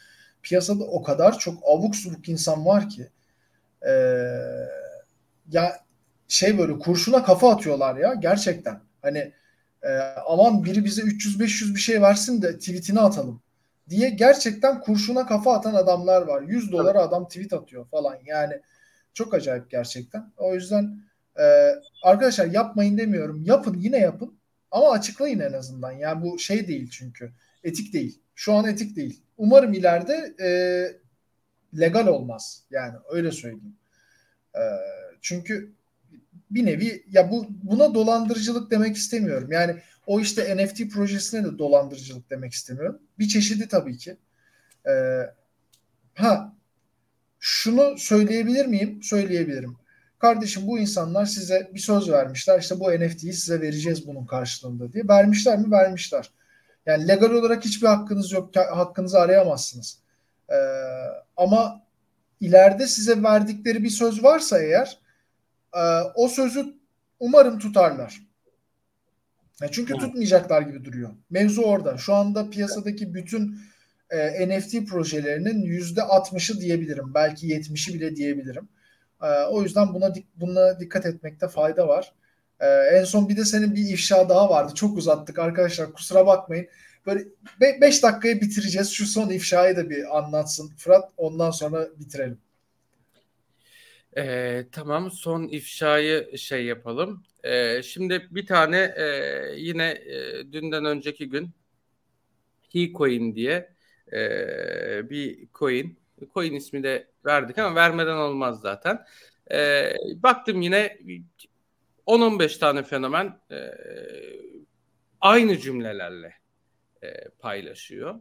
Speaker 1: piyasada o kadar çok abuk subuk insan var ki e, ya şey böyle kurşuna kafa atıyorlar ya gerçekten. Hani e, aman biri bize 300-500 bir şey versin de tweetini atalım diye gerçekten kurşuna kafa atan adamlar var. 100 dolara adam tweet atıyor falan yani çok acayip gerçekten. O yüzden e, arkadaşlar yapmayın demiyorum. Yapın yine yapın ama açıklayın en azından. Yani bu şey değil çünkü etik değil. Şu an etik değil. Umarım ileride e, legal olmaz. Yani öyle söyleyeyim. E, çünkü bir nevi ya bu buna dolandırıcılık demek istemiyorum. Yani o işte NFT projesine de dolandırıcılık demek istemiyorum. Bir çeşidi tabii ki. Ee, ha şunu söyleyebilir miyim? Söyleyebilirim. Kardeşim bu insanlar size bir söz vermişler. İşte bu NFT'yi size vereceğiz bunun karşılığında diye. Vermişler mi? Vermişler. Yani legal olarak hiçbir hakkınız yok. Hakkınızı arayamazsınız. Ee, ama ileride size verdikleri bir söz varsa eğer e, o sözü umarım tutarlar. Yani çünkü evet. tutmayacaklar gibi duruyor. Mevzu orada. Şu anda piyasadaki bütün e, NFT projelerinin yüzde 60'ı diyebilirim. Belki 70'i bile diyebilirim. E, o yüzden buna buna dikkat etmekte fayda var. E, en son bir de senin bir ifşa daha vardı. Çok uzattık arkadaşlar. Kusura bakmayın. Böyle 5 be- dakikaya bitireceğiz. Şu son ifşayı da bir anlatsın Fırat. Ondan sonra bitirelim.
Speaker 2: Ee, tamam son ifşayı şey yapalım. Ee, şimdi bir tane e, yine e, dünden önceki gün Hecoin diye e, bir coin. Coin ismi de verdik ama vermeden olmaz zaten. E, baktım yine 10-15 tane fenomen e, aynı cümlelerle e, paylaşıyor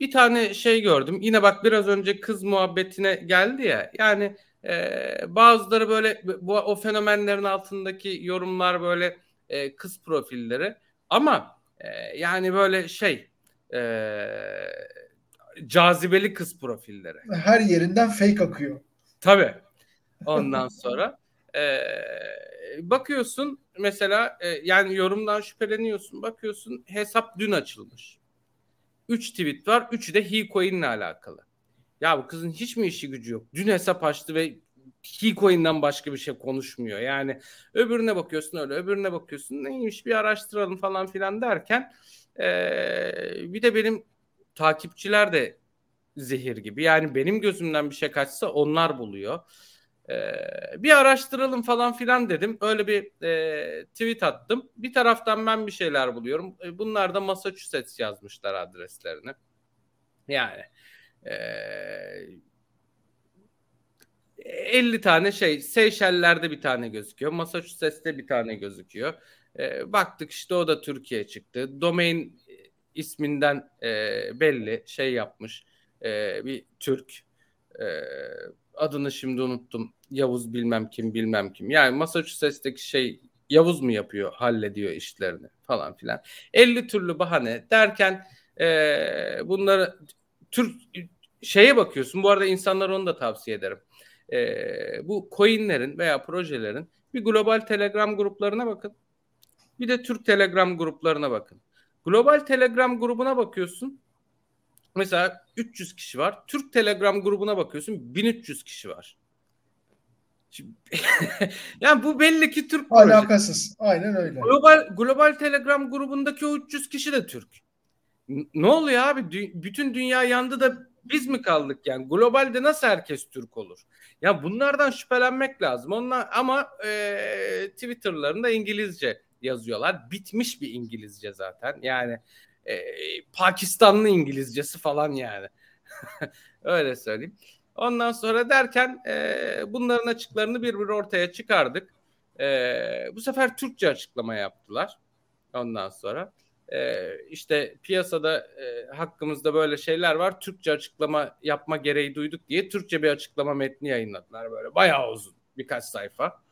Speaker 2: bir tane şey gördüm. Yine bak biraz önce kız muhabbetine geldi ya. Yani e, bazıları böyle bu o fenomenlerin altındaki yorumlar böyle e, kız profilleri ama e, yani böyle şey e, cazibeli kız profilleri.
Speaker 1: Her yerinden fake akıyor.
Speaker 2: Tabii. Ondan sonra e, bakıyorsun mesela e, yani yorumdan şüpheleniyorsun. Bakıyorsun hesap dün açılmış. 3 tweet var. Üçü de Hecoin'le alakalı. Ya bu kızın hiç mi işi gücü yok? Dün hesap açtı ve Hecoin'den başka bir şey konuşmuyor. Yani öbürüne bakıyorsun öyle, öbürüne bakıyorsun neymiş bir araştıralım falan filan derken ee, bir de benim takipçiler de zehir gibi. Yani benim gözümden bir şey kaçsa onlar buluyor. Ee, bir araştıralım falan filan dedim. Öyle bir e, tweet attım. Bir taraftan ben bir şeyler buluyorum. E, bunlar da Massachusetts yazmışlar adreslerini. Yani e, 50 tane şey Seyşeller'de bir tane gözüküyor. Massachusetts'te bir tane gözüküyor. E, baktık işte o da Türkiye çıktı. Domain isminden e, belli şey yapmış. E, bir Türk. E, adını şimdi unuttum. Yavuz bilmem kim bilmem kim. Yani Massachusetts'teki şey Yavuz mu yapıyor, hallediyor işlerini falan filan. 50 türlü bahane derken e, bunları tür şeye bakıyorsun. Bu arada insanlar onu da tavsiye ederim. E, bu coinlerin veya projelerin bir global telegram gruplarına bakın. Bir de Türk telegram gruplarına bakın. Global telegram grubuna bakıyorsun. Mesela 300 kişi var. Türk telegram grubuna bakıyorsun 1300 kişi var. Şimdi, yani bu belli ki Türk
Speaker 1: Alakasız. Projesi. Aynen öyle.
Speaker 2: Global, global Telegram grubundaki o 300 kişi de Türk. Ne oluyor abi? Dü- bütün dünya yandı da biz mi kaldık yani? Globalde nasıl herkes Türk olur? Ya bunlardan şüphelenmek lazım. Onlar ama e, Twitter'larında İngilizce yazıyorlar. Bitmiş bir İngilizce zaten. Yani e, Pakistanlı İngilizcesi falan yani. Öyle söyleyeyim. Ondan sonra derken e, bunların açıklarını bir bir ortaya çıkardık. E, bu sefer Türkçe açıklama yaptılar. Ondan sonra e, işte piyasada e, hakkımızda böyle şeyler var. Türkçe açıklama yapma gereği duyduk diye Türkçe bir açıklama metni yayınladılar böyle bayağı uzun birkaç sayfa.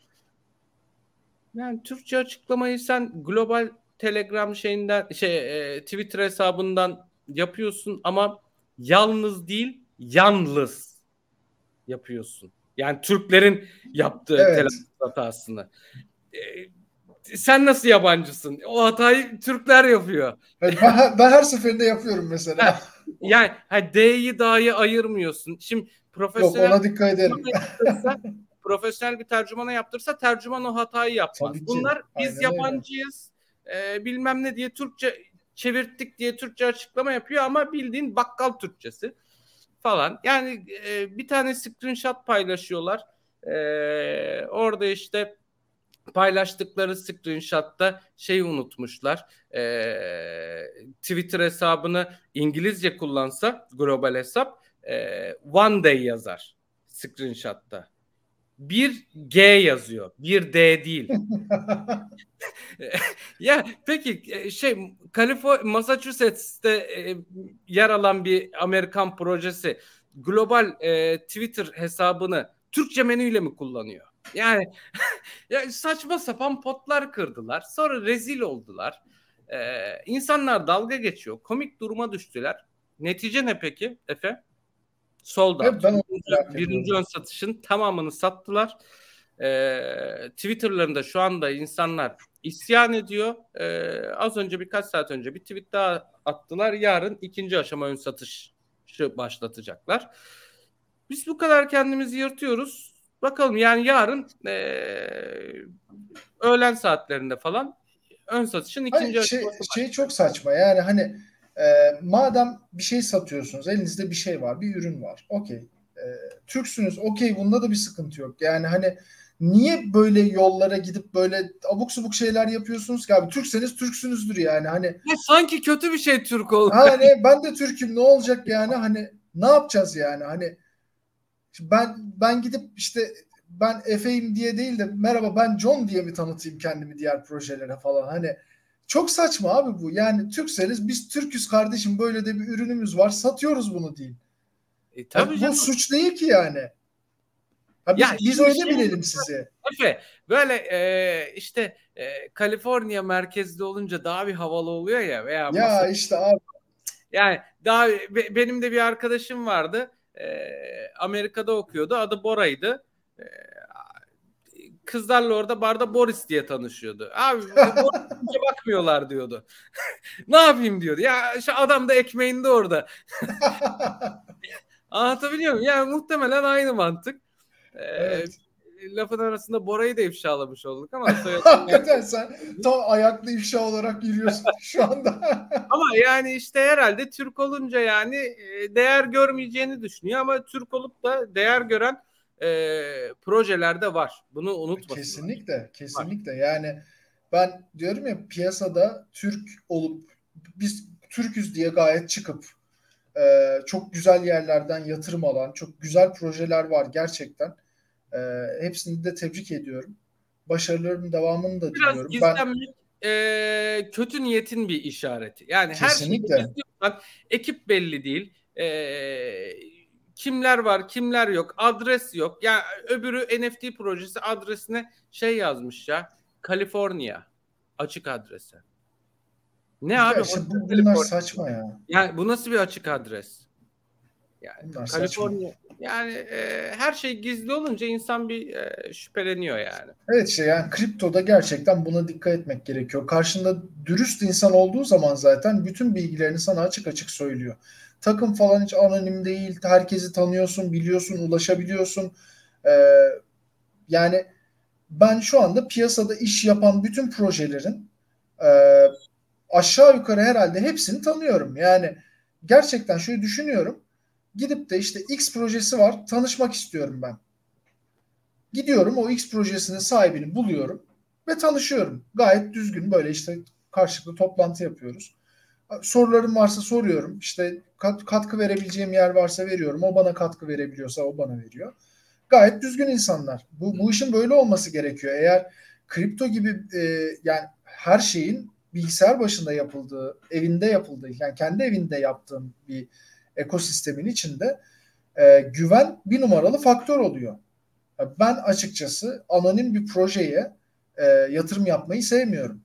Speaker 2: Yani Türkçe açıklamayı sen global Telegram şeyinden şey e, Twitter hesabından yapıyorsun ama yalnız değil yalnız yapıyorsun. Yani Türklerin yaptığı evet. telaffuz hatasını. E, sen nasıl yabancısın? O hatayı Türkler yapıyor.
Speaker 1: Ben, ben her seferinde yapıyorum mesela.
Speaker 2: yani ha, D'yi dahi ayırmıyorsun. Şimdi profesyonel
Speaker 1: Yok ona dikkat ederim.
Speaker 2: profesyonel bir tercümana yaptırsa tercüman o hatayı yapmaz. Bunlar biz Aynen yabancıyız e, bilmem ne diye Türkçe çevirttik diye Türkçe açıklama yapıyor ama bildiğin bakkal Türkçesi falan. Yani e, bir tane screenshot paylaşıyorlar. E, orada işte paylaştıkları screenshotta şeyi unutmuşlar. E, Twitter hesabını İngilizce kullansa global hesap e, one day yazar screenshotta. Bir G yazıyor. Bir D değil. ya peki e, şey Kaliforniya Massachusetts'te e, yer alan bir Amerikan projesi global e, Twitter hesabını Türkçe menüyle mi kullanıyor? Yani ya saçma sapan potlar kırdılar. Sonra rezil oldular. Ee, insanlar dalga geçiyor. Komik duruma düştüler. Netice ne peki Efe? Sold out. Evet, ben birinci, birinci ön satışın tamamını sattılar. Ee, Twitter'larında şu anda insanlar isyan ediyor. Ee, az önce birkaç saat önce bir tweet daha attılar. Yarın ikinci aşama ön satışı başlatacaklar. Biz bu kadar kendimizi yırtıyoruz. Bakalım yani yarın e, öğlen saatlerinde falan ön satışın ikinci
Speaker 1: Hayır, şey, şey çok saçma yani hani e, madem bir şey satıyorsunuz elinizde bir şey var bir ürün var okey e, Türksünüz okey bunda da bir sıkıntı yok yani hani niye böyle yollara gidip böyle abuk subuk şeyler yapıyorsunuz ki abi? Türkseniz Türksünüzdür yani. Hani
Speaker 2: ya sanki kötü bir şey Türk oldu.
Speaker 1: Hani ben de Türk'üm ne olacak yani? Hani ne yapacağız yani? Hani ben ben gidip işte ben Efe'yim diye değil de merhaba ben John diye mi tanıtayım kendimi diğer projelere falan. Hani çok saçma abi bu. Yani Türkseniz biz Türküz kardeşim böyle de bir ürünümüz var satıyoruz bunu değil. E, tabii yani bu suç değil ki yani. Ha, biz, ya, biz öyle şey, bilelim sizi.
Speaker 2: Efe, böyle e, işte e, Kaliforniya merkezli olunca daha bir havalı oluyor ya veya
Speaker 1: Ya Masa, işte abi.
Speaker 2: Yani daha be, benim de bir arkadaşım vardı. E, Amerika'da okuyordu. Adı Bora'ydı. E, kızlarla orada barda Boris diye tanışıyordu. Abi Boris'e bakmıyorlar diyordu. ne yapayım diyordu. Ya şu adam da ekmeğinde orada. Anlatabiliyor muyum? Yani muhtemelen aynı mantık. Evet. lafın arasında Bora'yı da ifşalamış olduk ama
Speaker 1: Hakikaten sen tam ayaklı ifşa olarak yürüyorsun şu anda.
Speaker 2: ama yani işte herhalde Türk olunca yani değer görmeyeceğini düşünüyor ama Türk olup da değer gören e, projelerde var. Bunu unutmasın.
Speaker 1: Kesinlikle, kesinlikle. Var. Yani ben diyorum ya piyasada Türk olup biz Türküz diye gayet çıkıp e, çok güzel yerlerden yatırım alan, çok güzel projeler var gerçekten. E, hepsini de tebrik ediyorum. Başarılarının devamını da Biraz diliyorum.
Speaker 2: Biraz gizlenmek ben... e, kötü niyetin bir işareti. Yani Kesinlikle. her şeyi ekip belli değil. E, kimler var kimler yok adres yok. Yani öbürü NFT projesi adresine şey yazmış ya Kaliforniya açık adrese.
Speaker 1: Ne ya abi? Işte bu, bunlar saçma ya.
Speaker 2: Yani bu nasıl bir açık adres? Yani bunlar Kaliforniya saçma. yani e, her şey gizli olunca insan bir e, şüpheleniyor yani.
Speaker 1: Evet işte yani kriptoda gerçekten buna dikkat etmek gerekiyor. Karşında dürüst insan olduğu zaman zaten bütün bilgilerini sana açık açık söylüyor. Takım falan hiç anonim değil. Herkesi tanıyorsun, biliyorsun, ulaşabiliyorsun. Ee, yani ben şu anda piyasada iş yapan bütün projelerin e, aşağı yukarı herhalde hepsini tanıyorum. Yani gerçekten şöyle düşünüyorum. Gidip de işte X projesi var tanışmak istiyorum ben. Gidiyorum o X projesinin sahibini buluyorum ve tanışıyorum. Gayet düzgün böyle işte karşılıklı toplantı yapıyoruz. Sorularım varsa soruyorum. İşte kat, katkı verebileceğim yer varsa veriyorum. O bana katkı verebiliyorsa o bana veriyor. Gayet düzgün insanlar. Bu, bu işin böyle olması gerekiyor. Eğer kripto gibi e, yani her şeyin bilgisayar başında yapıldığı, evinde yapıldığı, yani kendi evinde yaptığın bir ekosistemin içinde e, güven bir numaralı faktör oluyor. Ben açıkçası anonim bir projeye e, yatırım yapmayı sevmiyorum.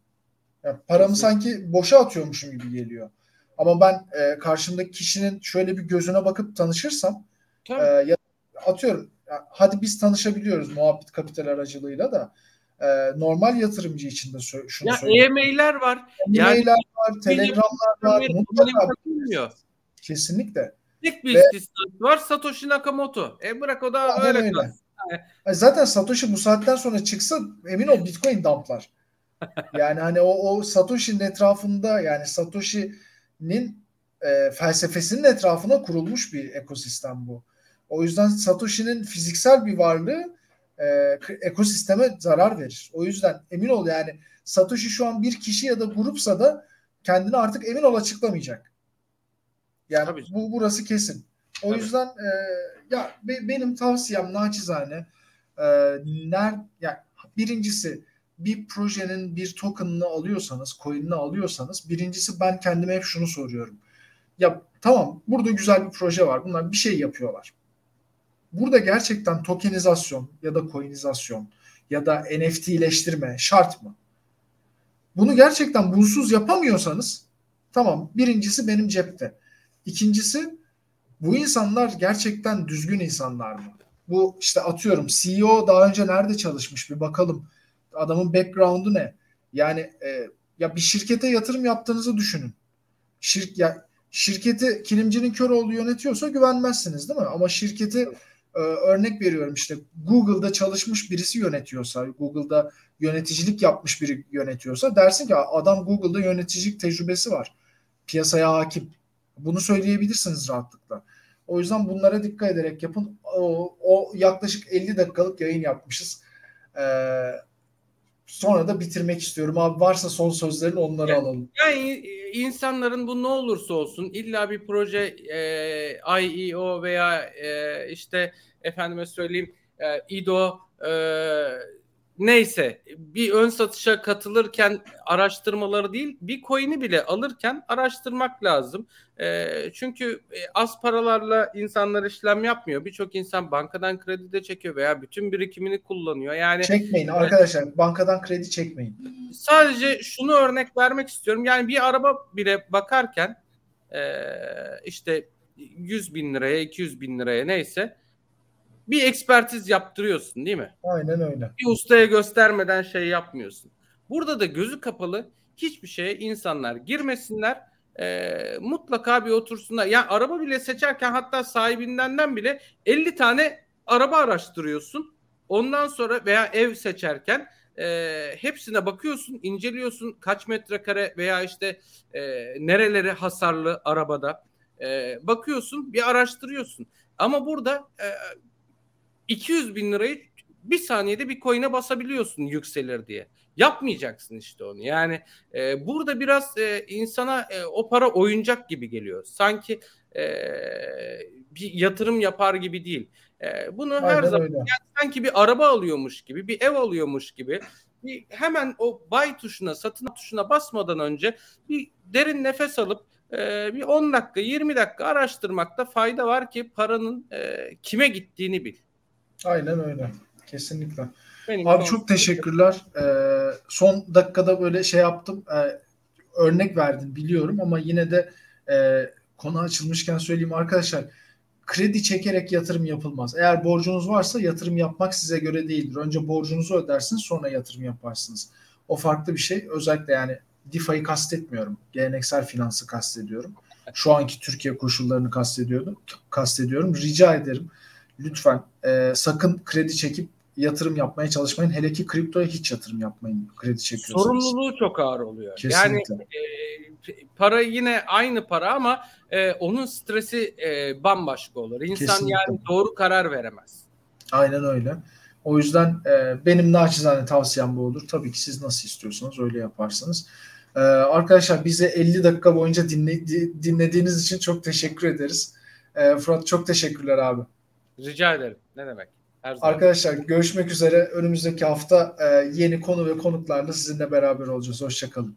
Speaker 1: Yani paramı sanki boşa atıyormuşum gibi geliyor. Ama ben e, karşımdaki kişinin şöyle bir gözüne bakıp tanışırsam e, ya, atıyorum hadi biz tanışabiliyoruz muhabbet kapital aracılığıyla da e, normal yatırımcı için de şunu
Speaker 2: ya söyleyeyim. E-mailler var.
Speaker 1: E-mailler yani, var, telegramlar var. Mutlaka. Kesinlikle.
Speaker 2: Tek bir Ve, istisnası var Satoshi Nakamoto. E bırak o da öyle. öyle.
Speaker 1: Zaten Satoshi bu saatten sonra çıksa emin ol Bitcoin dumplar. Yani hani o, o Satoshi'nin etrafında yani Satoshi'nin e, felsefesinin etrafına kurulmuş bir ekosistem bu. O yüzden Satoshi'nin fiziksel bir varlığı e, ekosisteme zarar verir. O yüzden emin ol yani Satoshi şu an bir kişi ya da grupsa da kendini artık emin ol açıklamayacak. Yani Tabii. bu burası kesin. O Tabii. yüzden e, ya be, benim tavsiyem naçizane e, ner ya birincisi bir projenin bir token'ını alıyorsanız, coin'ini alıyorsanız birincisi ben kendime hep şunu soruyorum. Ya tamam burada güzel bir proje var. Bunlar bir şey yapıyorlar. Burada gerçekten tokenizasyon ya da coinizasyon ya da NFT'leştirme şart mı? Bunu gerçekten bunsuz yapamıyorsanız tamam birincisi benim cepte. İkincisi bu insanlar gerçekten düzgün insanlar mı? Bu işte atıyorum CEO daha önce nerede çalışmış bir bakalım. Adamın background'u ne? Yani e, ya bir şirkete yatırım yaptığınızı düşünün. Şirk ya şirketi kilimcinin kör olduğu yönetiyorsa güvenmezsiniz değil mi? Ama şirketi e, örnek veriyorum işte Google'da çalışmış birisi yönetiyorsa, Google'da yöneticilik yapmış biri yönetiyorsa dersin ki adam Google'da yöneticilik tecrübesi var. Piyasaya hakim. Bunu söyleyebilirsiniz rahatlıkla. O yüzden bunlara dikkat ederek yapın. O, o yaklaşık 50 dakikalık yayın yapmışız. Ee, sonra da bitirmek istiyorum. Abi varsa son sözlerin onları
Speaker 2: yani,
Speaker 1: alalım.
Speaker 2: Yani insanların bu ne olursa olsun illa bir proje e, IEO veya e, işte efendime söyleyeyim e, IDO e, neyse bir ön satışa katılırken araştırmaları değil bir coin'i bile alırken araştırmak lazım. E, çünkü e, az paralarla insanlar işlem yapmıyor. Birçok insan bankadan kredi de çekiyor veya bütün birikimini kullanıyor. Yani
Speaker 1: çekmeyin e, arkadaşlar bankadan kredi çekmeyin.
Speaker 2: Sadece şunu örnek vermek istiyorum. Yani bir araba bile bakarken e, işte 100 bin liraya 200 bin liraya neyse bir ekspertiz yaptırıyorsun değil mi?
Speaker 1: Aynen öyle.
Speaker 2: Bir ustaya göstermeden şey yapmıyorsun. Burada da gözü kapalı hiçbir şeye insanlar girmesinler. E, mutlaka bir otursunlar. Ya yani araba bile seçerken hatta sahibinden bile 50 tane araba araştırıyorsun. Ondan sonra veya ev seçerken e, hepsine bakıyorsun, inceliyorsun kaç metrekare veya işte e, nereleri hasarlı arabada. E, bakıyorsun, bir araştırıyorsun. Ama burada e, 200 bin lirayı bir saniyede bir coin'e basabiliyorsun yükselir diye. Yapmayacaksın işte onu. Yani e, burada biraz e, insana e, o para oyuncak gibi geliyor. Sanki e, bir yatırım yapar gibi değil. E, bunu Aynen her zaman yani sanki bir araba alıyormuş gibi, bir ev alıyormuş gibi bir hemen o buy tuşuna, satın tuşuna basmadan önce bir derin nefes alıp e, bir 10 dakika 20 dakika araştırmakta fayda var ki paranın e, kime gittiğini bil.
Speaker 1: Aynen öyle. Kesinlikle.
Speaker 2: Benim
Speaker 1: Abi çok teşekkürler. Ee, son dakikada böyle şey yaptım. Ee, örnek verdim biliyorum ama yine de e, konu açılmışken söyleyeyim arkadaşlar. Kredi çekerek yatırım yapılmaz. Eğer borcunuz varsa yatırım yapmak size göre değildir. Önce borcunuzu ödersiniz sonra yatırım yaparsınız. O farklı bir şey. Özellikle yani DeFi'yi kastetmiyorum. Geleneksel finansı kastediyorum. Şu anki Türkiye koşullarını kastediyorum. Kastediyorum. Rica ederim. Lütfen e, sakın kredi çekip yatırım yapmaya çalışmayın. Hele ki kriptoya hiç yatırım yapmayın kredi çekiyorsanız.
Speaker 2: sorumluluğu çok ağır oluyor.
Speaker 1: Kesinlikle.
Speaker 2: Yani e, para yine aynı para ama e, onun stresi e, bambaşka olur. İnsan
Speaker 1: Kesinlikle.
Speaker 2: yani doğru karar veremez.
Speaker 1: Aynen öyle. O yüzden e, benim naçizane tavsiyem bu olur. Tabii ki siz nasıl istiyorsanız öyle yaparsınız. E, arkadaşlar bize 50 dakika boyunca dinle, di- dinlediğiniz için çok teşekkür ederiz. E, Fırat çok teşekkürler abi.
Speaker 2: Rica ederim. Ne demek? Her zaman.
Speaker 1: Arkadaşlar görüşmek üzere. Önümüzdeki hafta e, yeni konu ve konuklarla sizinle beraber olacağız. Hoşçakalın.